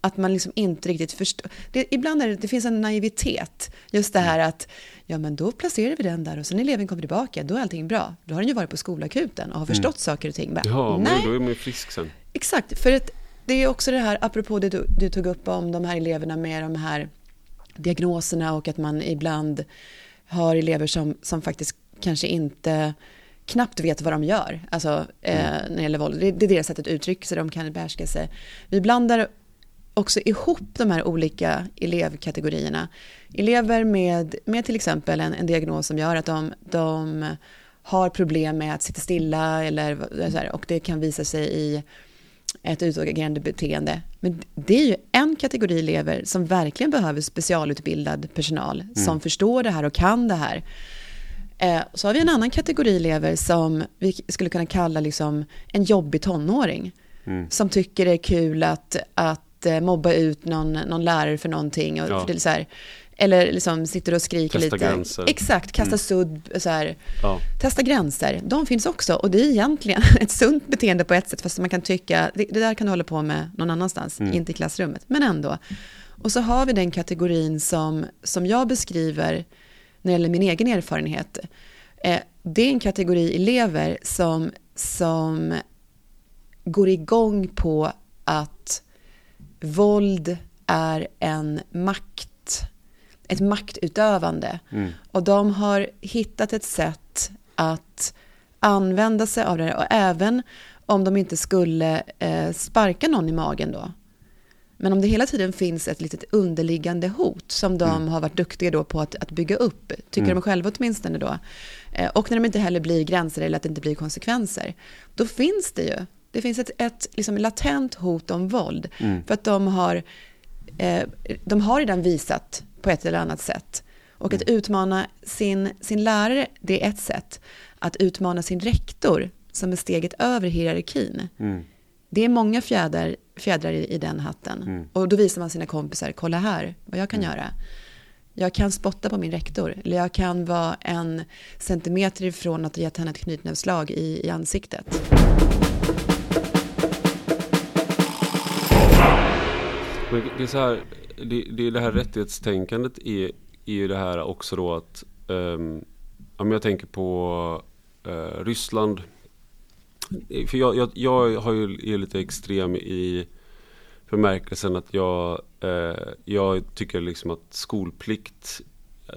att man liksom inte riktigt förstår. Det, ibland är det, det finns en naivitet. Just det här att, ja men då placerar vi den där och sen när eleven kommer tillbaka, då är allting bra. Då har den ju varit på skolakuten och har förstått mm. saker och ting. Bara, ja, nej. då är man ju frisk sen. Exakt, för att det är också det här, apropå det du, du tog upp om de här eleverna med de här diagnoserna och att man ibland har elever som, som faktiskt kanske inte knappt vet vad de gör alltså, eh, mm. när det gäller våld. Det, det är deras sätt att uttrycka sig, de kan behärska sig. Vi blandar också ihop de här olika elevkategorierna. Elever med, med till exempel en, en diagnos som gör att de, de har problem med att sitta stilla eller så här, och det kan visa sig i ett utagerande beteende. Men det är ju en kategori elever som verkligen behöver specialutbildad personal mm. som förstår det här och kan det här. Eh, så har vi en annan kategori elever som vi skulle kunna kalla liksom en jobbig tonåring. Mm. Som tycker det är kul att, att eh, mobba ut någon, någon lärare för någonting. Och ja. för det så här, eller liksom sitter och skriker testa lite. Gränser. Exakt, kasta mm. sudd, så här. Ja. Testa gränser. De finns också. Och det är egentligen *laughs* ett sunt beteende på ett sätt. Fast man kan tycka, det, det där kan du hålla på med någon annanstans. Mm. Inte i klassrummet, men ändå. Och så har vi den kategorin som, som jag beskriver när det gäller min egen erfarenhet. Eh, det är en kategori elever som, som går igång på att våld är en makt ett maktutövande. Mm. Och de har hittat ett sätt att använda sig av det. Och även om de inte skulle eh, sparka någon i magen då. Men om det hela tiden finns ett litet underliggande hot som de mm. har varit duktiga då på att, att bygga upp, tycker mm. de själva åtminstone då. Eh, och när de inte heller blir gränser eller att det inte blir konsekvenser. Då finns det ju, det finns ett, ett liksom latent hot om våld. Mm. För att de har, eh, de har redan visat på ett eller annat sätt. Och att mm. utmana sin, sin lärare, det är ett sätt. Att utmana sin rektor, som är steget över hierarkin. Mm. Det är många fjädrar, fjädrar i, i den hatten. Mm. Och då visar man sina kompisar, kolla här vad jag kan mm. göra. Jag kan spotta på min rektor, eller jag kan vara en centimeter ifrån att ha gett henne ett knytnävsslag i, i ansiktet. Men det är så här, det, det, det här rättighetstänkandet är, är ju det här också då att um, om jag tänker på uh, Ryssland för jag, jag, jag har ju, är lite extrem i bemärkelsen att jag, eh, jag tycker liksom att skolplikt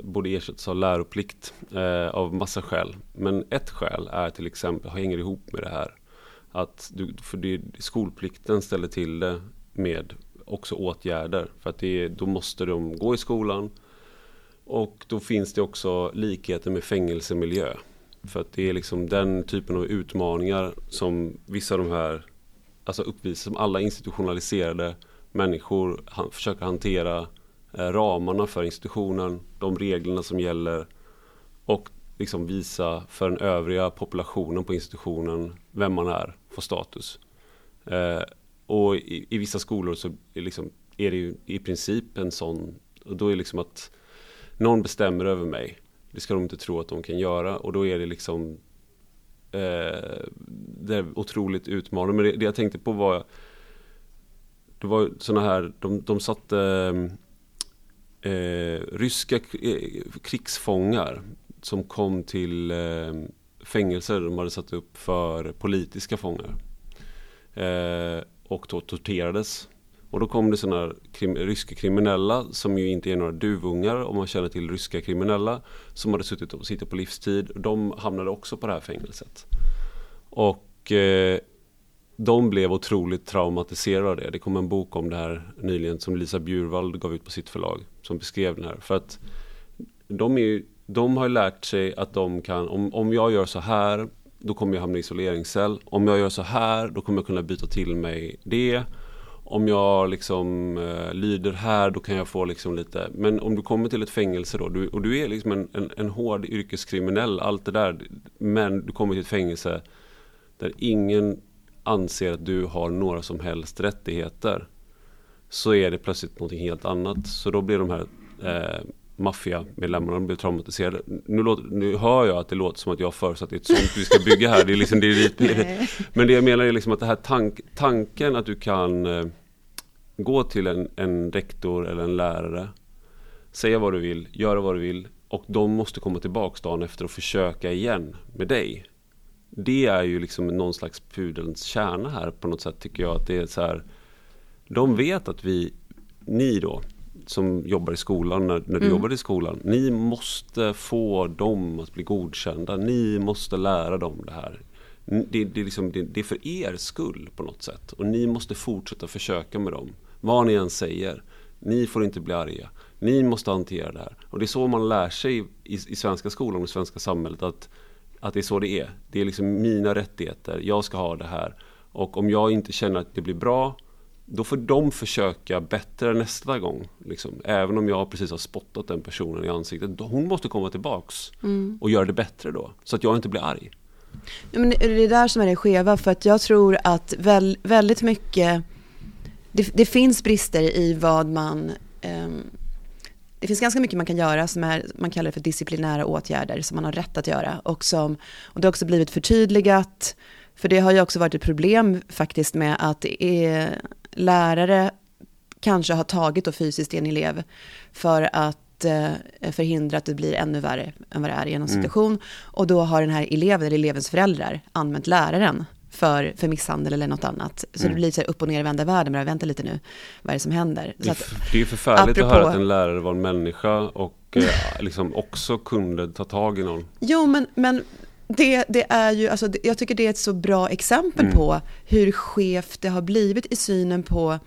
borde ersättas av läroplikt eh, av massa skäl. Men ett skäl är till exempel, hänger ihop med det här. Att du, för det, skolplikten ställer till det med också åtgärder. För att det, då måste de gå i skolan. Och då finns det också likheter med fängelsemiljö. För att det är liksom den typen av utmaningar som vissa av de här alltså uppvisar, som alla institutionaliserade människor han, försöker hantera eh, ramarna för institutionen, de reglerna som gäller och liksom visa för den övriga populationen på institutionen vem man är, får status. Eh, och i, i, vissa skolor så är, liksom, är det ju i princip en sån, och då är det liksom att någon bestämmer över mig. Det ska de inte tro att de kan göra och då är det liksom eh, Det är otroligt utmanande. Men det, det, jag tänkte på var Det var sådana här, de, de satte eh, ryska eh, krigsfångar som kom till eh, fängelser de hade satt upp för politiska fångar. Eh, och då torterades. Och då kom det sådana krim, ryska kriminella som ju inte är några duvungar om man känner till ryska kriminella som hade suttit och sitter på livstid. De hamnade också på det här fängelset. Och eh, de blev otroligt traumatiserade av det. Det kom en bok om det här nyligen som Lisa Bjurvald gav ut på sitt förlag som beskrev den här. För att de, är, de har lärt sig att de kan, om, om jag gör så här då kommer jag hamna i isoleringscell. Om jag gör så här, då kommer jag kunna byta till mig det. Om jag liksom eh, lyder här, då kan jag få liksom lite... Men om du kommer till ett fängelse då, du, och du är liksom en, en, en hård yrkeskriminell, allt det där. Men du kommer till ett fängelse där ingen anser att du har några som helst rättigheter. Så är det plötsligt något helt annat. Så då blir de här eh, maffiamedlemmarna blev traumatiserade. Nu, låter, nu hör jag att det låter som att jag förutsatt att det är ett sånt vi ska bygga här. Det är liksom, det är lite, men det jag menar är liksom att det här tank, tanken att du kan eh, gå till en, en rektor eller en lärare, säga vad du vill, göra vad du vill och de måste komma tillbaks dagen efter och försöka igen med dig. Det är ju liksom någon slags pudelns kärna här på något sätt tycker jag. Att det är så här, de vet att vi, ni då, som jobbar i skolan, när, när du mm. jobbade i skolan. Ni måste få dem att bli godkända. Ni måste lära dem det här. Det, det, är liksom, det, det är för er skull på något sätt. Och ni måste fortsätta försöka med dem. Vad ni än säger. Ni får inte bli arga. Ni måste hantera det här. Och det är så man lär sig i, i svenska skolan och i svenska samhället. Att, att det är så det är. Det är liksom mina rättigheter. Jag ska ha det här. Och om jag inte känner att det blir bra då får de försöka bättre nästa gång. Liksom. Även om jag precis har spottat den personen i ansiktet. Hon måste komma tillbaks mm. och göra det bättre då. Så att jag inte blir arg. Ja, men det är där som är det skeva. För att jag tror att väl, väldigt mycket... Det, det, finns brister i vad man... Um, det finns ganska mycket man kan göra som är, man kallar det för disciplinära åtgärder som man har rätt att göra. Och, som, och det har också blivit förtydligat. För det har ju också varit ett problem faktiskt med att det är lärare kanske har tagit då fysiskt en elev för att eh, förhindra att det blir ännu värre än vad det är i en mm. situation. Mm. Och då har den här eleven eller elevens föräldrar använt läraren för, för misshandel eller något annat. Så mm. det blir så upp och ner i vända världen, men vänta lite nu, vad är det som händer? Det, att, det är förfärligt apropå, att höra att en lärare var en människa och eh, *laughs* liksom också kunde ta tag i någon. Jo, men, men det, det, är ju, alltså, jag tycker det är ett så bra exempel mm. på hur skevt det har blivit i synen på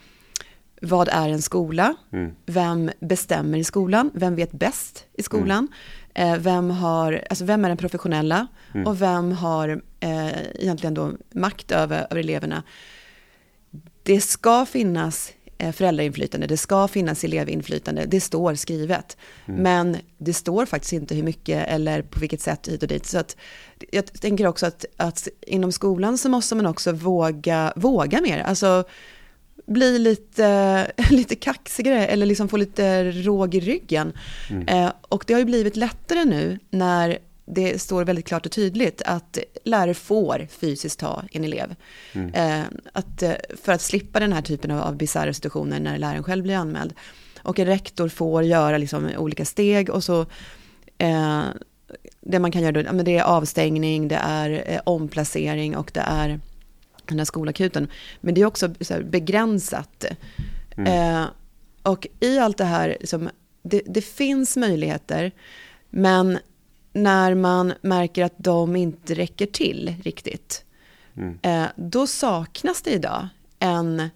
vad är en skola? Mm. Vem bestämmer i skolan? Vem vet bäst i skolan? Mm. Eh, vem, har, alltså vem är den professionella? Mm. Och vem har eh, egentligen då makt över, över eleverna? Det ska finnas föräldrainflytande, det ska finnas elevinflytande, det står skrivet. Mm. Men det står faktiskt inte hur mycket eller på vilket sätt hit och dit. Så att, jag tänker också att, att inom skolan så måste man också våga, våga mer. Alltså bli lite, *laughs* lite kaxigare eller liksom få lite råg i ryggen. Mm. Eh, och det har ju blivit lättare nu när det står väldigt klart och tydligt att lärare får fysiskt ta en elev. Mm. Eh, att, eh, för att slippa den här typen av, av bisarra situationer när läraren själv blir anmäld. Och en rektor får göra liksom olika steg och så eh, det man kan göra då, det är avstängning, det är eh, omplacering och det är den här skolakuten. Men det är också begränsat. Mm. Eh, och i allt det här, liksom, det, det finns möjligheter, men när man märker att de inte räcker till riktigt, mm. eh, då saknas det idag en,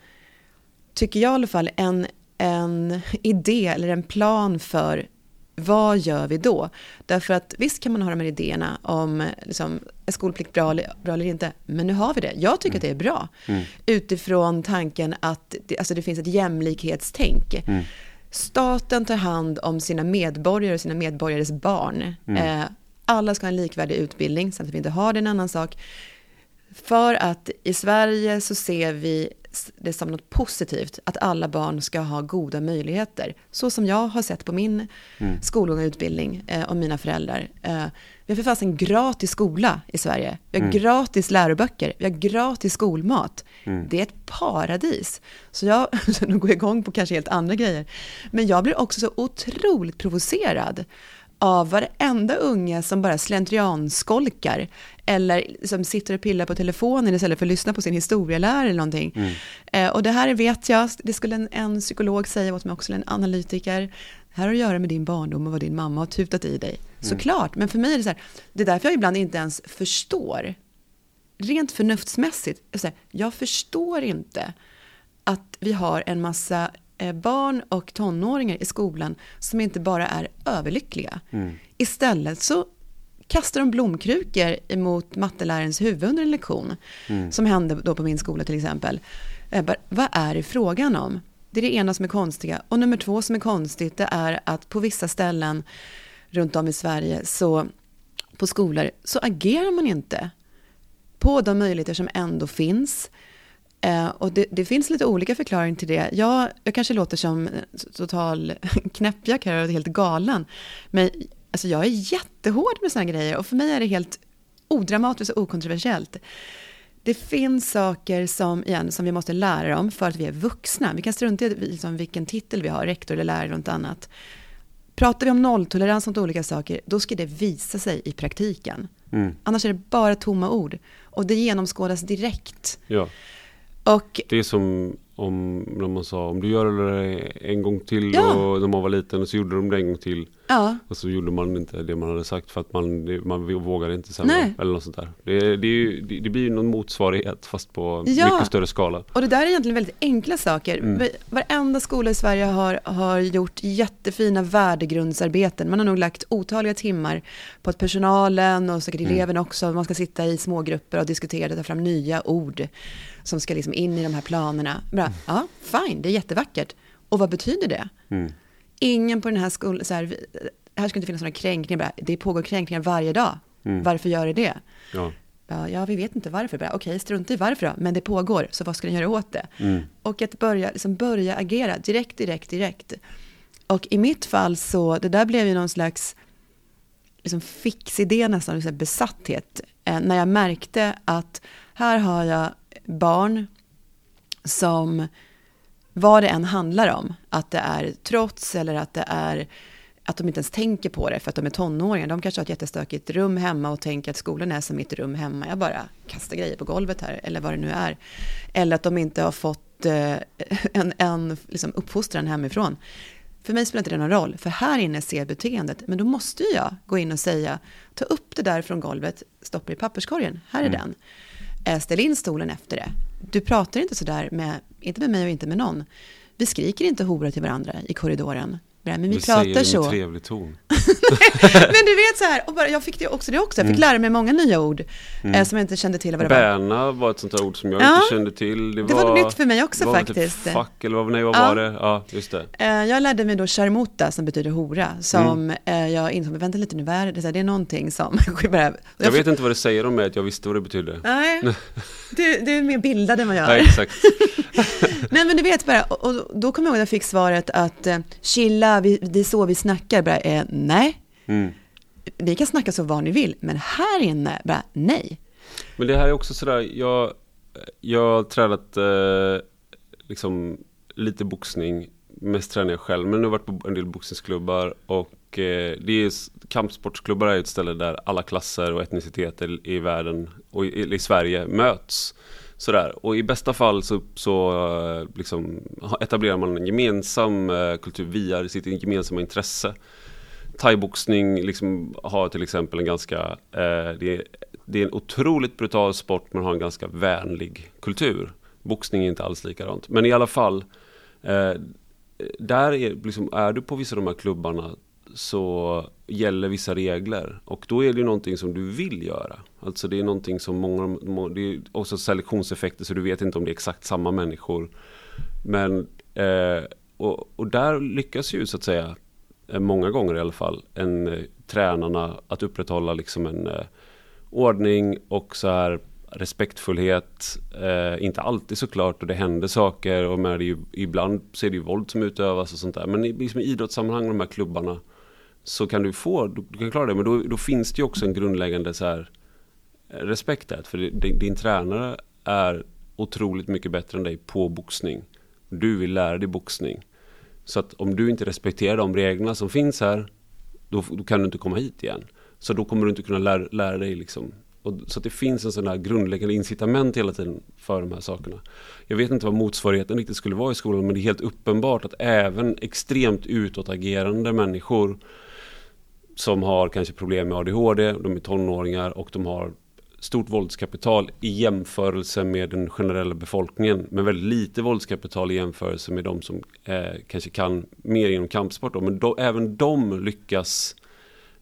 tycker jag i alla fall, en, en idé eller en plan för vad gör vi då? Därför att visst kan man ha de här idéerna om liksom, är skolplikt bra, bra eller inte, men nu har vi det. Jag tycker mm. att det är bra. Mm. Utifrån tanken att det, alltså det finns ett jämlikhetstänk. Mm. Staten tar hand om sina medborgare och sina medborgares barn. Mm. Eh, alla ska ha en likvärdig utbildning, så att vi inte har det en annan sak. För att i Sverige så ser vi det som något positivt att alla barn ska ha goda möjligheter. Så som jag har sett på min mm. skolgång och utbildning eh, och mina föräldrar. Eh, vi har för fast en gratis skola i Sverige. Vi har mm. gratis läroböcker, vi har gratis skolmat. Mm. Det är ett paradis. Så jag, *laughs* nu går jag igång på kanske helt andra grejer. Men jag blir också så otroligt provocerad av varenda unge som bara slentrianskolkar eller som sitter och pillar på telefonen istället för att lyssna på sin historielärare eller någonting. Mm. Eh, och det här vet jag, det skulle en, en psykolog säga åt mig också, en analytiker. Här har att göra med din barndom och vad din mamma har tutat i dig. Mm. Såklart, men för mig är det så här, det är därför jag ibland inte ens förstår, rent förnuftsmässigt, jag förstår inte att vi har en massa Eh, barn och tonåringar i skolan som inte bara är överlyckliga. Mm. Istället så kastar de blomkrukor emot mattelärarens huvud under en lektion. Mm. Som hände då på min skola till exempel. Bara, vad är det frågan om? Det är det ena som är konstiga. Och nummer två som är konstigt det är att på vissa ställen runt om i Sverige så på skolor så agerar man inte på de möjligheter som ändå finns. Eh, och det, det, finns lite olika förklaringar till det. Jag, jag kanske låter som total *laughs* knäppjack här och helt galen. Men alltså, jag är jättehård med sådana grejer och för mig är det helt odramatiskt och okontroversiellt. Det finns saker som, igen, som vi måste lära om för att vi är vuxna. Vi kan strunta i liksom, vilken titel vi har, rektor eller lärare eller något annat. Pratar vi om nolltolerans mot olika saker, då ska det visa sig i praktiken. Mm. Annars är det bara tomma ord. Och det genomskådas direkt. Ja. Och, det är som om när man sa om du gör det en gång till Ja. och när man var liten och så gjorde de det en gång till Ja, och så gjorde man inte det man hade sagt för att man, man vågade inte Nej. eller något sånt där. Det, det, det, blir någon motsvarighet fast på Ja. mycket större skala. och det där är egentligen väldigt enkla saker. Mm. Varenda skola i Sverige har, har gjort jättefina värdegrundsarbeten. Man har nog lagt otaliga timmar på att personalen och säkert Mm. eleverna också, man ska sitta i smågrupper och diskutera och ta fram nya ord som ska liksom in i de här planerna. Bra, ja, fine, det är jättevackert. Och vad betyder det? Mm. Ingen på den här skolan, så här, här ska inte finnas några kränkningar, bara, det pågår kränkningar varje dag. Mm. Varför gör det det? Ja. Ja, ja, vi vet inte varför. Bara, Okej, strunta i varför då, men det pågår, så vad ska ni göra åt det? Mm. Och att börja, liksom börja agera direkt, direkt, direkt. Och i mitt fall så, det där blev ju någon slags liksom fixidé nästan, liksom besatthet. Eh, när jag märkte att här har jag barn som, vad det än handlar om, att det är trots eller att det är att de inte ens tänker på det för att de är tonåringar. De kanske har ett jättestökigt rum hemma och tänker att skolan är som mitt rum hemma. Jag bara kastar grejer på golvet här, eller vad det nu är. Eller att de inte har fått eh, *laughs* en, en liksom uppfostran hemifrån. För mig spelar inte det någon roll, för här inne ser beteendet. Men då måste jag gå in och säga, ta upp det där från golvet, stoppa i papperskorgen, här är den. Eh, ställ in stolen efter det. Du pratar inte sådär med, inte med mig och inte med någon. Vi skriker inte hora till varandra i korridoren. Men vi Du pratar säger det så. med en trevlig ton. *laughs* Men du vet så här, och bara, jag fick det också det också. Jag fick lära mig många nya ord eh, som jag inte kände till vad det var. Bärna var ett sånt där ord som jag Ja. inte kände till. Det var nytt för mig också det var väl faktiskt. Typ fuck eller vad, nej, vad Ja. var det? Ja, just det. Eh, Jag lärde mig då charmota som betyder hora. Som Mm. eh, jag insåg, vänta lite nu, vad är det? Det är Det någonting som... *laughs* bara- Jag vet inte vad det säger om mig att jag visste vad det betydde. Nej, *laughs* du, du är mer bildad än vad jag Nej, är. exakt. Nej men du vet bara, och, och då kommer jag ihåg att jag fick svaret att eh, chilla, vi, det är så vi snackar. Bara, eh, nej, Mm. vi kan snacka så var ni vill, men här inne, bara nej. Men det här är också sådär, jag, jag har tränat eh, liksom lite boxning, mest tränar jag själv, men nu har jag varit på en del boxningsklubbar och eh, det är, kampsportsklubbar är ett ställe där alla klasser och etniciteter i världen och i, i Sverige möts. Sådär. Och i bästa fall så, så eh, liksom etablerar man en gemensam eh, kultur via sitt gemensamma intresse thaiboxning liksom har till exempel en ganska, eh, det, är, det är en otroligt brutal sport men har en ganska vänlig kultur. Boxning är inte alls likadant. Men i alla fall, eh, där är, liksom, är du på vissa av de här klubbarna så gäller vissa regler och då är det ju någonting som du vill göra. Alltså det är någonting som många, det är också selektionseffekter så du vet inte om det är exakt samma människor. Men, eh, och, och där lyckas ju så att säga eh, många gånger i alla fall, en, eh, tränarna att upprätthålla liksom en eh, ordning och så här respektfullhet. Eh, inte alltid såklart och det händer saker och med det ju, ibland så är det ju våld som utövas och sånt där. Men i, liksom i idrottssammanhang och de här klubbarna så kan du få, du, du kan klara det men då, då finns det ju också en grundläggande så här eh, respekt där. För din, din tränare är otroligt mycket bättre än dig på boxning. Du vill lära dig boxning. Så att om du inte respekterar de reglerna som finns här, då, då kan du inte komma hit igen. Så då kommer du inte kunna lära, lära dig liksom. Och, så att det finns en sån här grundläggande incitament hela tiden för de här sakerna. Jag vet inte vad motsvarigheten riktigt skulle vara i skolan, men det är helt uppenbart att även extremt utåtagerande människor som har kanske problem med ADHD, de är tonåringar och de har stort våldskapital i jämförelse med den generella befolkningen. Men väldigt lite våldskapital i jämförelse med de som eh, kanske kan mer inom kampsport. Då. Men då, även de lyckas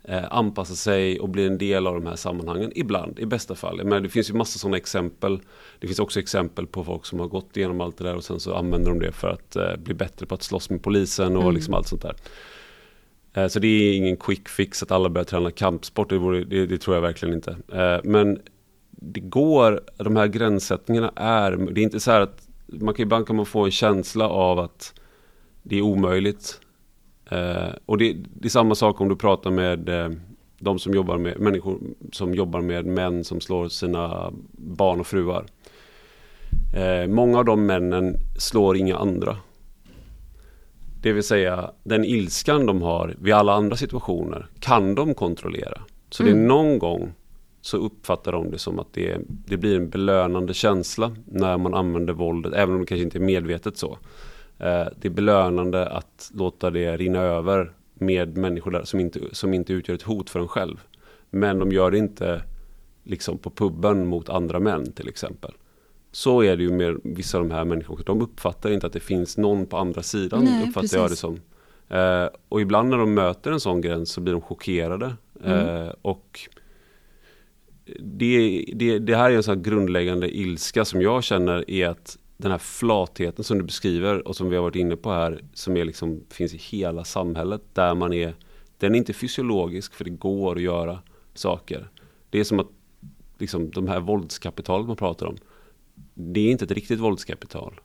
eh, anpassa sig och bli en del av de här sammanhangen ibland, i bästa fall. Men det finns ju massa sådana exempel. Det finns också exempel på folk som har gått igenom allt det där och sen så använder de det för att eh, bli bättre på att slåss med polisen och Mm. liksom allt sånt där. Eh, så det är ingen quick fix att alla börjar träna kampsport, det, vore, det, det tror jag verkligen inte. Eh, men det går, de här gränssättningarna är, det är inte så här att man kan, ibland kan man få en känsla av att det är omöjligt. Eh, och det, det är samma sak om du pratar med de som jobbar med människor som jobbar med män som slår sina barn och fruar. Eh, Många av de männen slår inga andra. Det vill säga den ilskan de har vid alla andra situationer kan de kontrollera. Så det är Mm. någon gång så uppfattar de det som att det, det blir en belönande känsla när man använder våldet, även om det kanske inte är medvetet så. Eh, det är belönande att låta det rinna över med människor där som inte, som inte utgör ett hot för en själv. Men de gör det inte liksom på puben mot andra män till exempel. Så är det ju med vissa av de här människorna. De uppfattar inte att det finns någon på andra sidan. Nej, uppfattar precis. jag det som. Eh, och ibland när de möter en sån gräns så blir de chockerade. Mm. Eh, och det, det, det, här är en sån grundläggande ilska som jag känner är att den här flatheten som du beskriver och som vi har varit inne på här som är liksom, finns i hela samhället där man är den är inte fysiologisk för det går att göra saker. Det är som att liksom, de här våldskapitalet man pratar om det är inte ett riktigt våldskapital.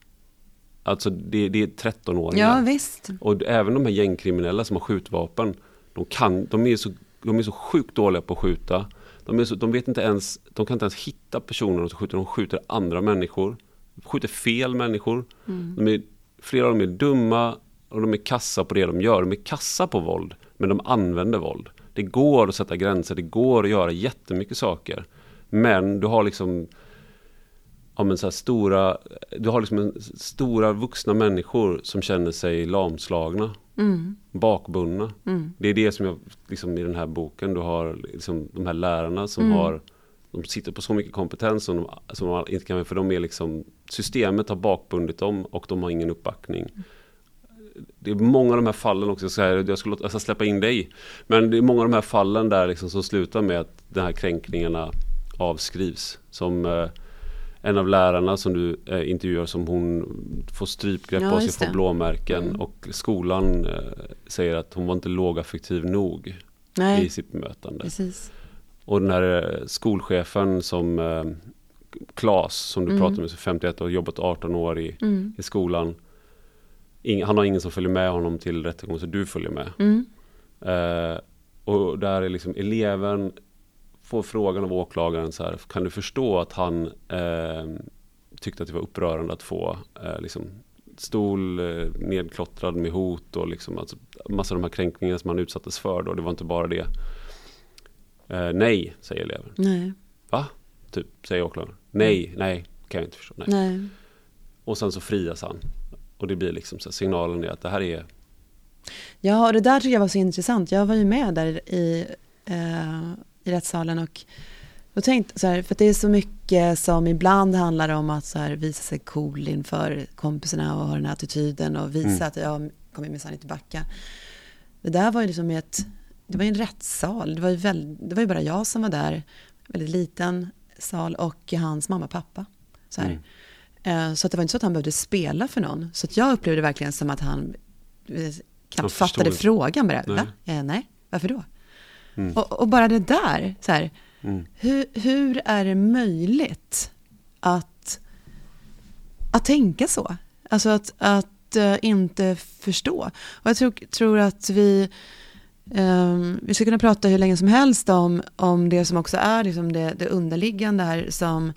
Alltså det, det är 13-åringar. Ja, visst. Och även de här gängkriminella som har skjutvapen, de, kan, de, är så, de är så sjukt dåliga på att skjuta. De, är så, de, vet inte ens, de kan inte ens hitta personer som skjuter, de skjuter andra människor. De skjuter fel människor. Mm. De är, flera av dem är dumma och de är kassa på det de gör. De är kassa på våld, men de använder våld. Det går att sätta gränser, det går att göra jättemycket saker. Men du har liksom ja, men så stora, du har liksom en, stora vuxna människor som känner sig lamslagna. Mm. Bakbundna. Mm. Det är det som jag, liksom, i den här boken, du har liksom, de här lärarna som mm. har de sitter på så mycket kompetens som de, som de inte kan, för de är liksom, systemet har bakbundit dem och de har ingen uppbackning. Det är många av de här fallen också, så här, jag, skulle, jag ska släppa in dig, men det är många av de här fallen där liksom, som slutar med att de här kränkningarna avskrivs. Som eh, en av lärarna som du eh, intervjuar som hon får strypgrepp ja, på sig, får blåmärken mm. och skolan eh, säger att hon var inte lågaffektiv nog Nej. i sitt bemötande. Precis. Och den här eh, skolchefen som eh, Klas som du mm. pratade med, 51 och jobbat 18 år i, mm. i skolan. Ing, han har ingen som följer med honom till rättegången så du följer med. Mm. Eh, och där är liksom eleven får frågan av åklagaren så här, kan du förstå att han eh, tyckte att det var upprörande att få eh, liksom, stol eh, nedklottrad med hot och liksom, alltså, massa av de här kränkningarna som han utsattes för då, det var inte bara det. Eh, nej, säger eleven. Nej. Va? Typ, säger åklagaren. Nej, mm. nej, kan jag inte förstå. Nej. nej. Och sen så frias han. Och det blir liksom så signalen är att det här är Ja, och det där tycker jag var så intressant. Jag var ju med där i eh, i rättssalen och då tänkte så här, för det är så mycket som ibland handlar om att så här, visa sig cool inför kompisarna och ha den här attityden och visa mm. att jag kommer minsann inte backa. Det där var ju liksom ett, det var en rättssal, det var ju, väl, det var ju bara jag som var där, väldigt liten sal och hans mamma och pappa. Så. Mm. så att det var inte så att han behövde spela för någon. Så att jag upplevde det verkligen som att han eh, knappt fattade frågan. Bara, nej. Eh, nej, varför då? Mm. Och, och, bara det där, så här, mm. hur, hur är det möjligt att, att tänka så? Alltså att, att uh, inte förstå. Och jag tror, tror att vi, um, vi ska kunna prata hur länge som helst om, om det som också är liksom det, det underliggande här som,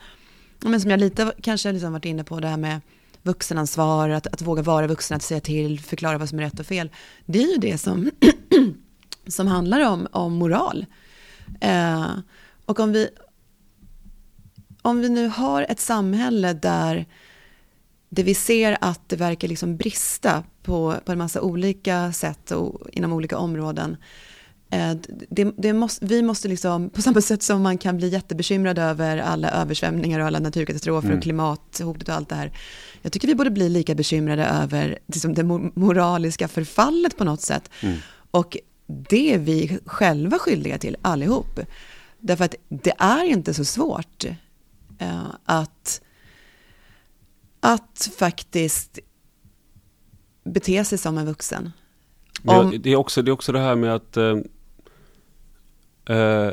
men som jag lite kanske liksom varit inne på, det här med vuxenansvar, att, att våga vara vuxen, att säga till, förklara vad som är rätt och fel. Det är ju det som *clears throat* som handlar om, om moral. Eh, och om vi, om vi nu har ett samhälle där det vi ser att det verkar liksom brista på, på en massa olika sätt och inom olika områden. Eh, det, det måste, vi måste liksom, på samma sätt som man kan bli jättebekymrad över alla översvämningar och alla naturkatastrofer mm. och klimathotet och allt det här. Jag tycker vi borde bli lika bekymrade över liksom, det moraliska förfallet på något sätt. Mm. Och det är vi själva skyldiga till allihop. Därför att det är inte så svårt uh, att, att faktiskt bete sig som en vuxen. Om... Det, är också, det är också det här med att uh, uh,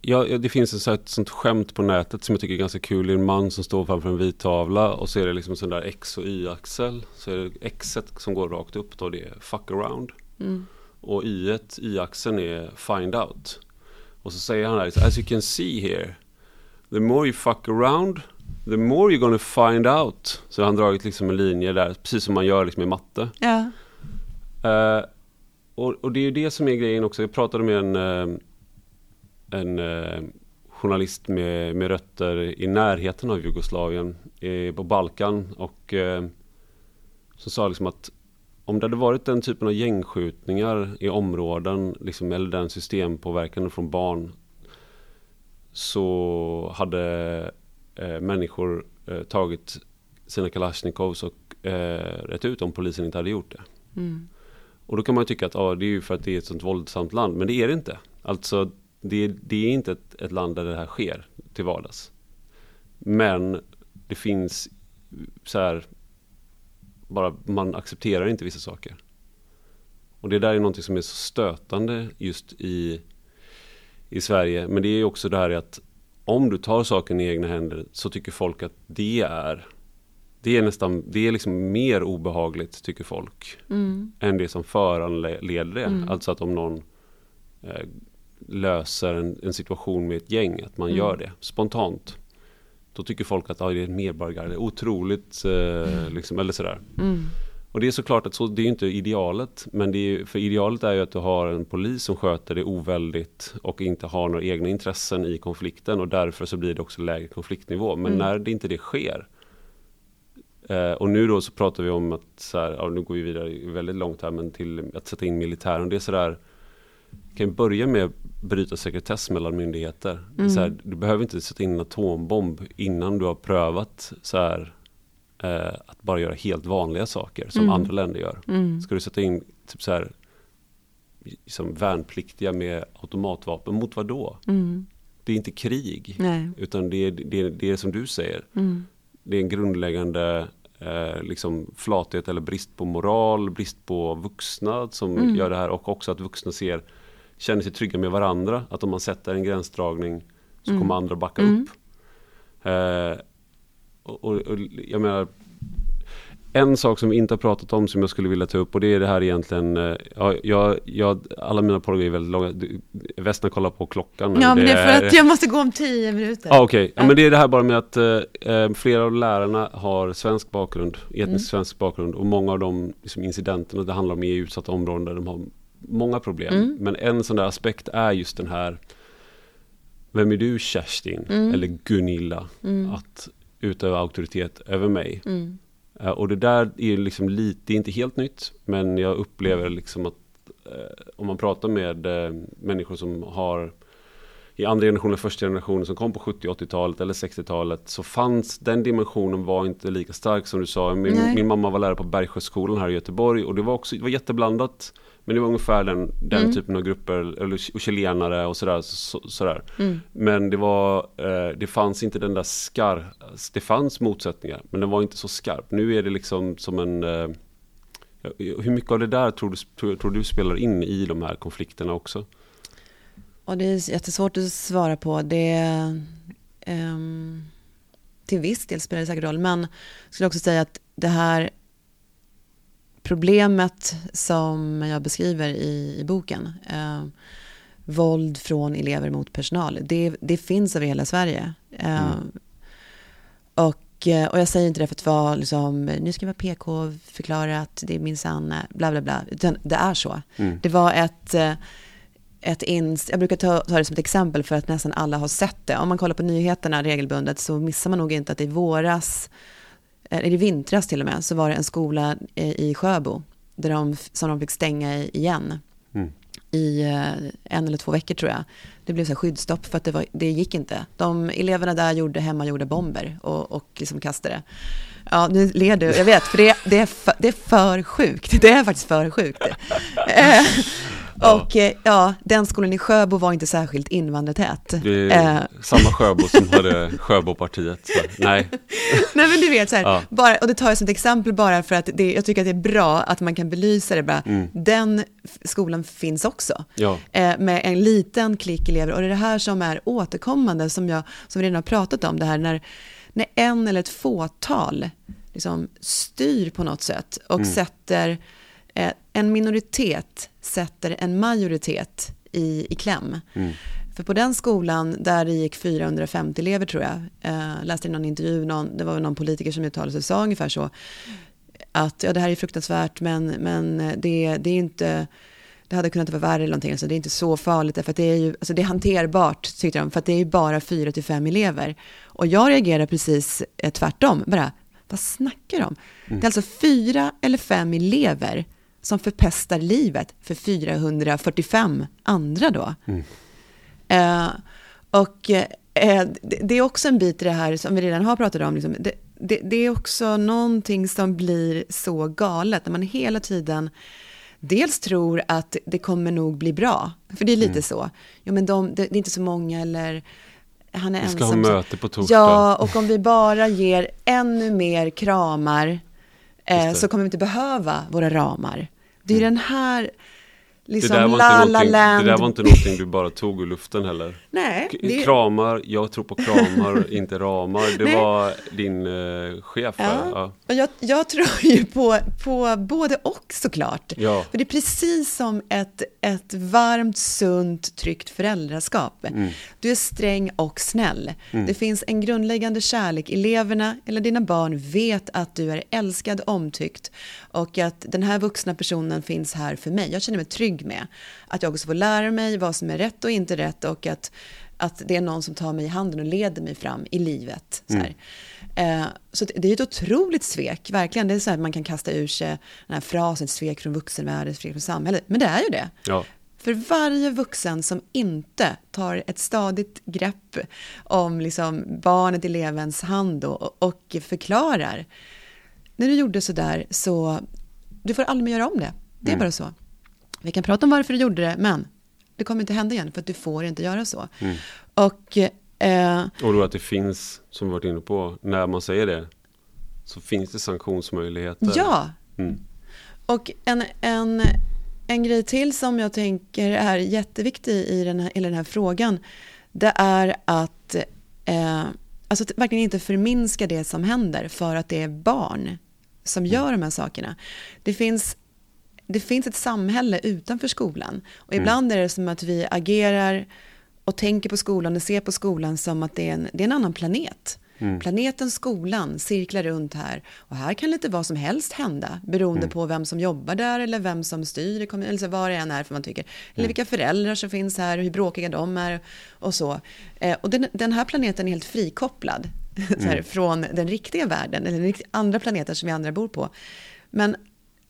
ja, det finns ett sånt skämt på nätet som jag tycker är ganska kul. Det är en man som står framför en vit tavla och så är det liksom sån där X och Y-axel. Så är det Xet som går rakt upp då, det är fuck around. Mm. Och y y-axeln är find out. Och så säger han här, as you can see here, the more you fuck around, the more you're gonna find out. Så han dragit liksom en linje där, precis som man gör liksom i matte. Ja. Uh, och, och, det är ju det som är grejen också. Jag pratade med en, uh, en eh, journalist med, med rötter i närheten av Jugoslavien, eh, på Balkan och eh, som sa liksom att om det hade varit den typen av gängskjutningar i områden, liksom, eller den systempåverkan från barn, så hade eh, människor eh, tagit sina Kalashnikovs och eh, rätt ut om polisen inte hade gjort det. Mm. Och då kan man tycka att ah, det är ju för att det är ett sånt våldsamt land, men det är det inte. Alltså, det, det är inte ett, ett land där det här sker till vardags. Men det finns så här bara man accepterar inte vissa saker. Och det där är någonting som är så stötande just i, i Sverige. Men det är också det här att om du tar saken i egna händer så tycker folk att det är det är nästan, det är liksom mer obehagligt tycker folk mm. än det som föranleder det. Mm. Alltså att om någon eh, löser en, en, situation med ett gäng, att man mm. gör det spontant. Då tycker folk att ah, det är ett medborgare, otroligt, eh, liksom, eller sådär. Mm. Och det är såklart att så, det är inte idealet, men det är, för idealet är ju att du har en polis som sköter det oväldigt och inte har några egna intressen i konflikten och därför så blir det också lägre konfliktnivå. Men mm. när det inte det sker eh, och nu då så pratar vi om att, så här, ja, nu går vi vidare väldigt långt här, men till att sätta in militären. Det är sådär, kan börja med bryta sekretess mellan myndigheter. Mm. Här, du behöver inte sätta in en atombomb innan du har prövat så här, eh, att bara göra helt vanliga saker som mm. andra länder gör. Mm. Ska du sätta in typ så här, liksom värnpliktiga med automatvapen, mot vad då? Mm. Det är inte krig, Nej. utan det är, det, är, det är som du säger. Mm. Det är en grundläggande eh, liksom flathet eller brist på moral, brist på vuxna som mm. gör det här och också att vuxna ser känner sig trygga med varandra. Att om man sätter en gränsdragning så mm. kommer andra backa mm. upp. Eh, och, och, och, jag menar, en sak som vi inte har pratat om som jag skulle vilja ta upp och det är det här egentligen, eh, ja, jag, jag, alla mina porr är väldigt långa, Västern kollar på klockan. Ja men det är för att jag måste gå om tio minuter. Ah, okay. ja, men det är det här bara med att eh, eh flera av lärarna har svensk bakgrund, etnisk mm. svensk bakgrund och många av de liksom, incidenterna det handlar om är utsatta områden där de har många problem. Mm. Men en sån där aspekt är just den här Vem är du Kerstin? Mm. Eller Gunilla? Mm. Att utöva auktoritet över mig. Mm. Uh, och det där är liksom lite, det är inte helt nytt. Men jag upplever liksom att uh, om man pratar med uh, människor som har i andra generationen, första generationen som kom på 70 80-talet eller 60-talet så fanns den dimensionen var inte lika stark som du sa. Min, min mamma var lärare på Bergsjöskolan här i Göteborg och det var också det var jätteblandat. Men det var ungefär den, den mm. typen av grupper, eller, och chilenare och sådär. Så, sådär. Mm. Men det var, eh, det fanns inte den där skarp, det fanns motsättningar, men den var inte så skarp. Nu är det liksom som en eh, hur mycket av det där tror du, tror, tror du spelar in i de här konflikterna också? Och det är jättesvårt att svara på. Det, um, till viss del spelar det säkert roll, men jag skulle också säga att det här problemet som jag beskriver i, i boken, eh, våld från elever mot personal, det, det finns över hela Sverige. Eh, mm. och, eh, och jag säger inte det för att vara, liksom, nu ska vi vara PK, förklara att det är minsann, bla bla bla, utan det är så. Mm. Det var ett eh, ett inst jag brukar ta, ta, det som ett exempel för att nästan alla har sett det. Om man kollar på nyheterna regelbundet så missar man nog inte att i våras eller i vintras till och med, så var det en skola eh, i Sjöbo där de, som de fick stänga igen. Mm. i eh, en eller två veckor tror jag. Det blev så skyddsstopp för att det, var, det gick inte. De eleverna där gjorde hemmagjorda bomber och, och liksom kastade. Ja, nu ler du. Jag vet, för det, det, är för, det är för sjukt. Det är faktiskt för sjukt. *laughs* Och eh, ja, den skolan i Sjöbo var inte särskilt invandrartät. Det är eh. samma Sjöbo som hade Sjöbopartiet. Nej. *laughs* Nej men du vet så här, ja. bara, och det tar jag som ett exempel bara för att det, jag tycker att det är bra att man kan belysa det bara. Mm. Den skolan finns också. Ja. Eh, med en liten klick elever och det är det här som är återkommande som, jag, som vi redan har pratat om, det här när, när en eller ett fåtal liksom styr på något sätt och mm. sätter eh, en minoritet sätter en majoritet i, i kläm. Mm. För på den skolan, där det gick 450 elever tror jag, eh, läste i någon intervju, någon, det var någon politiker som uttalade sig sa ungefär så, att ja, det här är fruktansvärt men, men det, det är inte det hade kunnat vara värre eller någonting, så det är inte så farligt, för att det är ju, alltså det är hanterbart, tyckte de, för att det är ju bara fyra till fem elever. Och jag reagerar precis eh, tvärtom, bara, vad snackar de? Mm. Det är alltså fyra eller fem elever som förpestar livet för 445 andra då. Mm. Eh, och eh, det, det, är också en bit i det här som vi redan har pratat om, liksom, det, det, det, är också någonting som blir så galet, när man hela tiden dels tror att det kommer nog bli bra, för det är lite mm. så. Ja, men de, det, det, är inte så många eller han är vi ska ensam. ha möte på torsdag. Ja, och om vi bara ger ännu mer kramar eh, så kommer vi inte behöva våra ramar. Det är mm. den här liksom det, där La La Land. det där var inte någonting du bara tog ur luften heller. Nej. Det... Kramar, jag tror på kramar, *laughs* inte ramar. Det Nej. var din eh, chef. Ja. ja. Och jag, jag, tror ju på, på både och såklart. Ja. För det är precis som ett, ett varmt, sunt, tryggt föräldraskap. Mm. Du är sträng och snäll. Mm. Det finns en grundläggande kärlek. Eleverna eller dina barn vet att du är älskad, omtyckt och att den här vuxna personen finns här för mig. Jag känner mig trygg med att jag också får lära mig vad som är rätt och inte rätt och att, att det är någon som tar mig i handen och leder mig fram i livet. Så, mm. eh, så det är ett otroligt svek, verkligen. Det är så här man kan kasta ur sig den här frasen, svek från vuxenvärlden, svek från samhället. Men det är ju det. Ja. För varje vuxen som inte tar ett stadigt grepp om liksom barnet, elevens hand och, och förklarar när du gjorde så där så, du får aldrig mer göra om det. Det är mm. bara så. Vi kan prata om varför du gjorde det, men det kommer inte hända igen för att du får inte göra så. Mm. Och, eh, och då att det finns, som vi varit inne på, när man säger det, så finns det sanktionsmöjligheter. Ja. Mm. Och en, en, en grej till som jag tänker är jätteviktig i den här, i den här frågan, det är att eh, alltså att verkligen inte förminska det som händer för att det är barn som mm. gör de här sakerna. Det finns, det finns ett samhälle utanför skolan. Och mm. ibland är det som att vi agerar och tänker på skolan och ser på skolan som att det är en, det är en annan planet. Mm. Planeten skolan cirklar runt här och här kan lite vad som helst hända beroende mm. på vem som jobbar där eller vem som styr, eller vad det än är för man tycker. Eller mm. vilka föräldrar som finns här och hur bråkiga de är och så. Eh, och den, den, här planeten är helt frikopplad *laughs* här, mm. från den riktiga världen, eller andra planeter som vi andra bor på. Men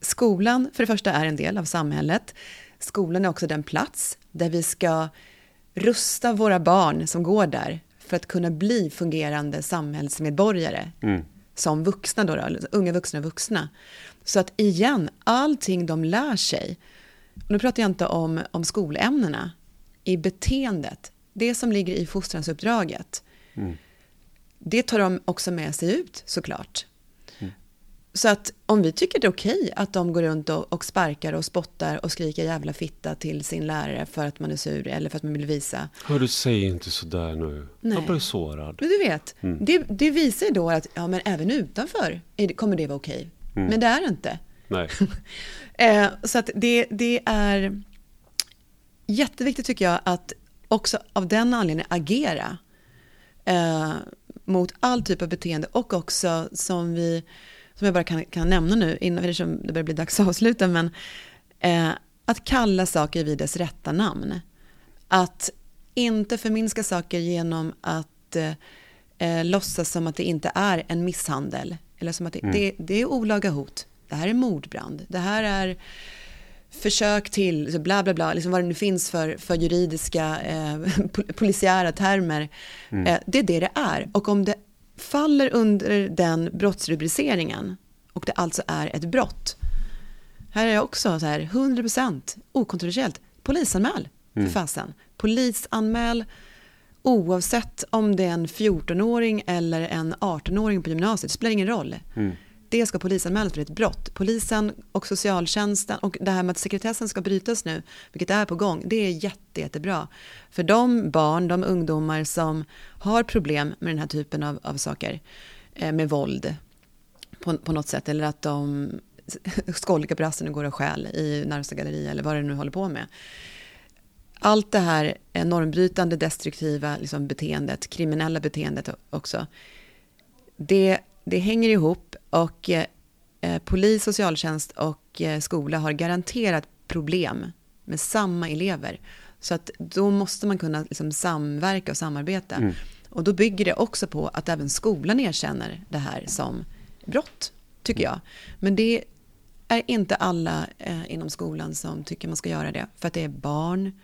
skolan, för det första, är en del av samhället. Skolan är också den plats där vi ska rusta våra barn som går där för att kunna bli fungerande samhällsmedborgare. Mm. Som vuxna då, då, unga vuxna vuxna. Så att igen, allting de lär sig, och nu pratar jag inte om, om skolämnena, i beteendet, det som ligger i fostransuppdraget, mm det tar de också med sig ut såklart. Så att om vi tycker det är okej att de går runt och, och sparkar och spottar och skriker jävla fitta till sin lärare för att man är sur eller för att man vill visa. Hör du, säg inte sådär nu. Nej. Jag blir sårad. Men du vet, mm. det, det, visar ju då att ja, men även utanför kommer det vara okej. Mm. Men det är det inte. Nej. *laughs* eh, så att det, det är jätteviktigt tycker jag att också av den anledningen agera. Eh, mot all typ av beteende och också som vi, som jag bara kan, kan nämna nu innan det börjar bli dags att avsluta, men eh, att kalla saker vid dess rätta namn. Att inte förminska saker genom att eh, eh, låtsas som att det inte är en misshandel. Eller som att det, mm. det, det är olaga hot. Det här är mordbrand. Det här är försök till, bla bla bla, liksom vad det nu finns för, för juridiska eh, *laughs* polisiära termer. Mm. Eh, det är det det är. Och om det faller under den brottsrubriceringen och det alltså är ett brott. Här är det också så här 100% okontroversiellt. Polisanmäl för mm. fasen. Polisanmäl oavsett om det är en 14-åring eller en 18-åring på gymnasiet. Det spelar ingen roll. Mm det ska polisanmälas för ett brott. Polisen och socialtjänsten och det här med att sekretessen ska brytas nu, vilket är på gång, det är jätte, jättebra. För de barn, de ungdomar som har problem med den här typen av, av saker, eh, med våld på, på något sätt, eller att de *laughs* skolkar på rasten och går och stjäl i närmsta galleri eller vad det nu håller på med. Allt det här normbrytande, destruktiva liksom, beteendet, kriminella beteendet också, det det hänger ihop och eh, polis, socialtjänst och eh, skola har garanterat problem med samma elever. Så att då måste man kunna liksom samverka och samarbeta. Mm. Och då bygger det också på att även skolan erkänner det här som brott, tycker jag. Men det är inte alla eh, inom skolan som tycker man ska göra det, för att det är barn.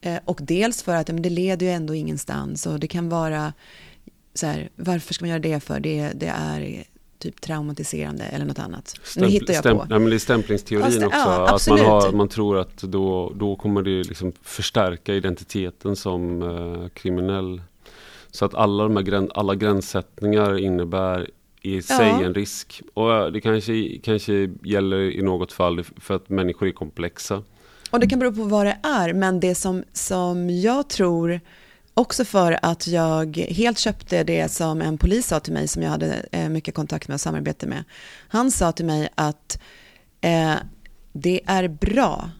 Eh, och dels för att men det leder ju ändå ingenstans och det kan vara så här, varför ska man göra det för? Det, det är typ traumatiserande eller något annat. Stämpl nu hittar jag stäm på. Nej, men det är stämplingsteorin också. Ja, att man, har, man tror att då, då kommer det liksom förstärka identiteten som uh, kriminell. Så att alla, de här gräns, alla gränssättningar innebär i sig ja. en risk. Och eh, det kanske, kanske gäller i något fall för att människor är komplexa. Och det kan bero på vad det är, men det som, som jag tror Också för att jag helt köpte det som en polis sa till mig som jag hade eh, mycket kontakt med och samarbete med. Han sa till mig att eh, det är bra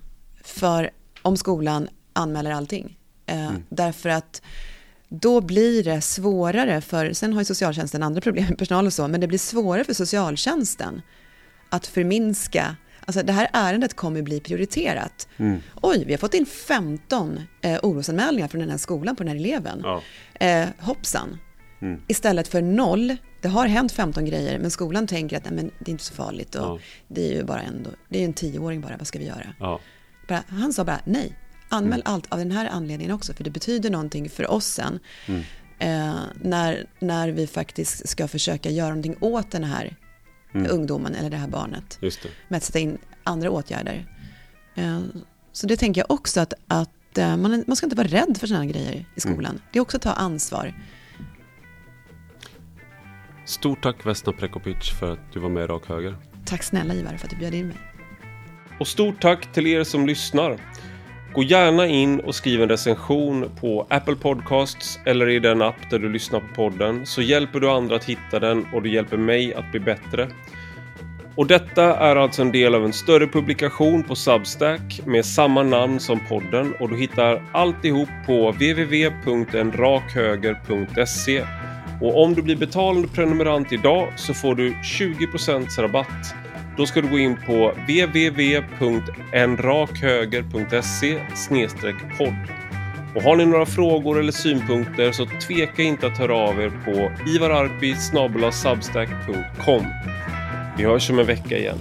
för om skolan anmäler allting. Eh, mm. Därför att då blir det svårare för, sen har ju socialtjänsten andra problem med personal och så, men det blir svårare för socialtjänsten att förminska Alltså det här ärendet kommer bli prioriterat. Mm. Oj, vi har fått in 15 eh, orosanmälningar från den här skolan på den här eleven. Ja. Eh, hoppsan. Mm. Istället för noll. Det har hänt 15 grejer, men skolan tänker att nej, men det är inte så farligt. Och ja. Det är ju bara ändå, det är en tioåring bara, vad ska vi göra? Ja. Bara, han sa bara nej, anmäl mm. allt av den här anledningen också, för det betyder någonting för oss sen. Mm. Eh, när, när vi faktiskt ska försöka göra någonting åt den här mm. ungdomen eller det här barnet. Just det. Med att sätta in andra åtgärder. Eh, så det tänker jag också att, att eh, man, man ska inte vara rädd för sådana grejer i skolan. Mm. Det är också att ta ansvar. Stort tack Vesna Prekopic för att du var med i Rak Höger. Tack snälla Ivar för att du bjöd in mig. Och stort tack till er som lyssnar. Gå gärna in och skriv en recension på Apple Podcasts eller i den app där du lyssnar på podden så hjälper du andra att hitta den och du hjälper mig att bli bättre. Och detta är alltså en del av en större publikation på Substack med samma namn som podden och du hittar alltihop på www.enrakhöger.se och om du blir betalande prenumerant idag så får du 20% rabatt då ska du gå in på www.enrakhöger.se podd. Och har ni några frågor eller synpunkter så tveka inte att höra av er på ivararpi Vi hörs om en vecka igen.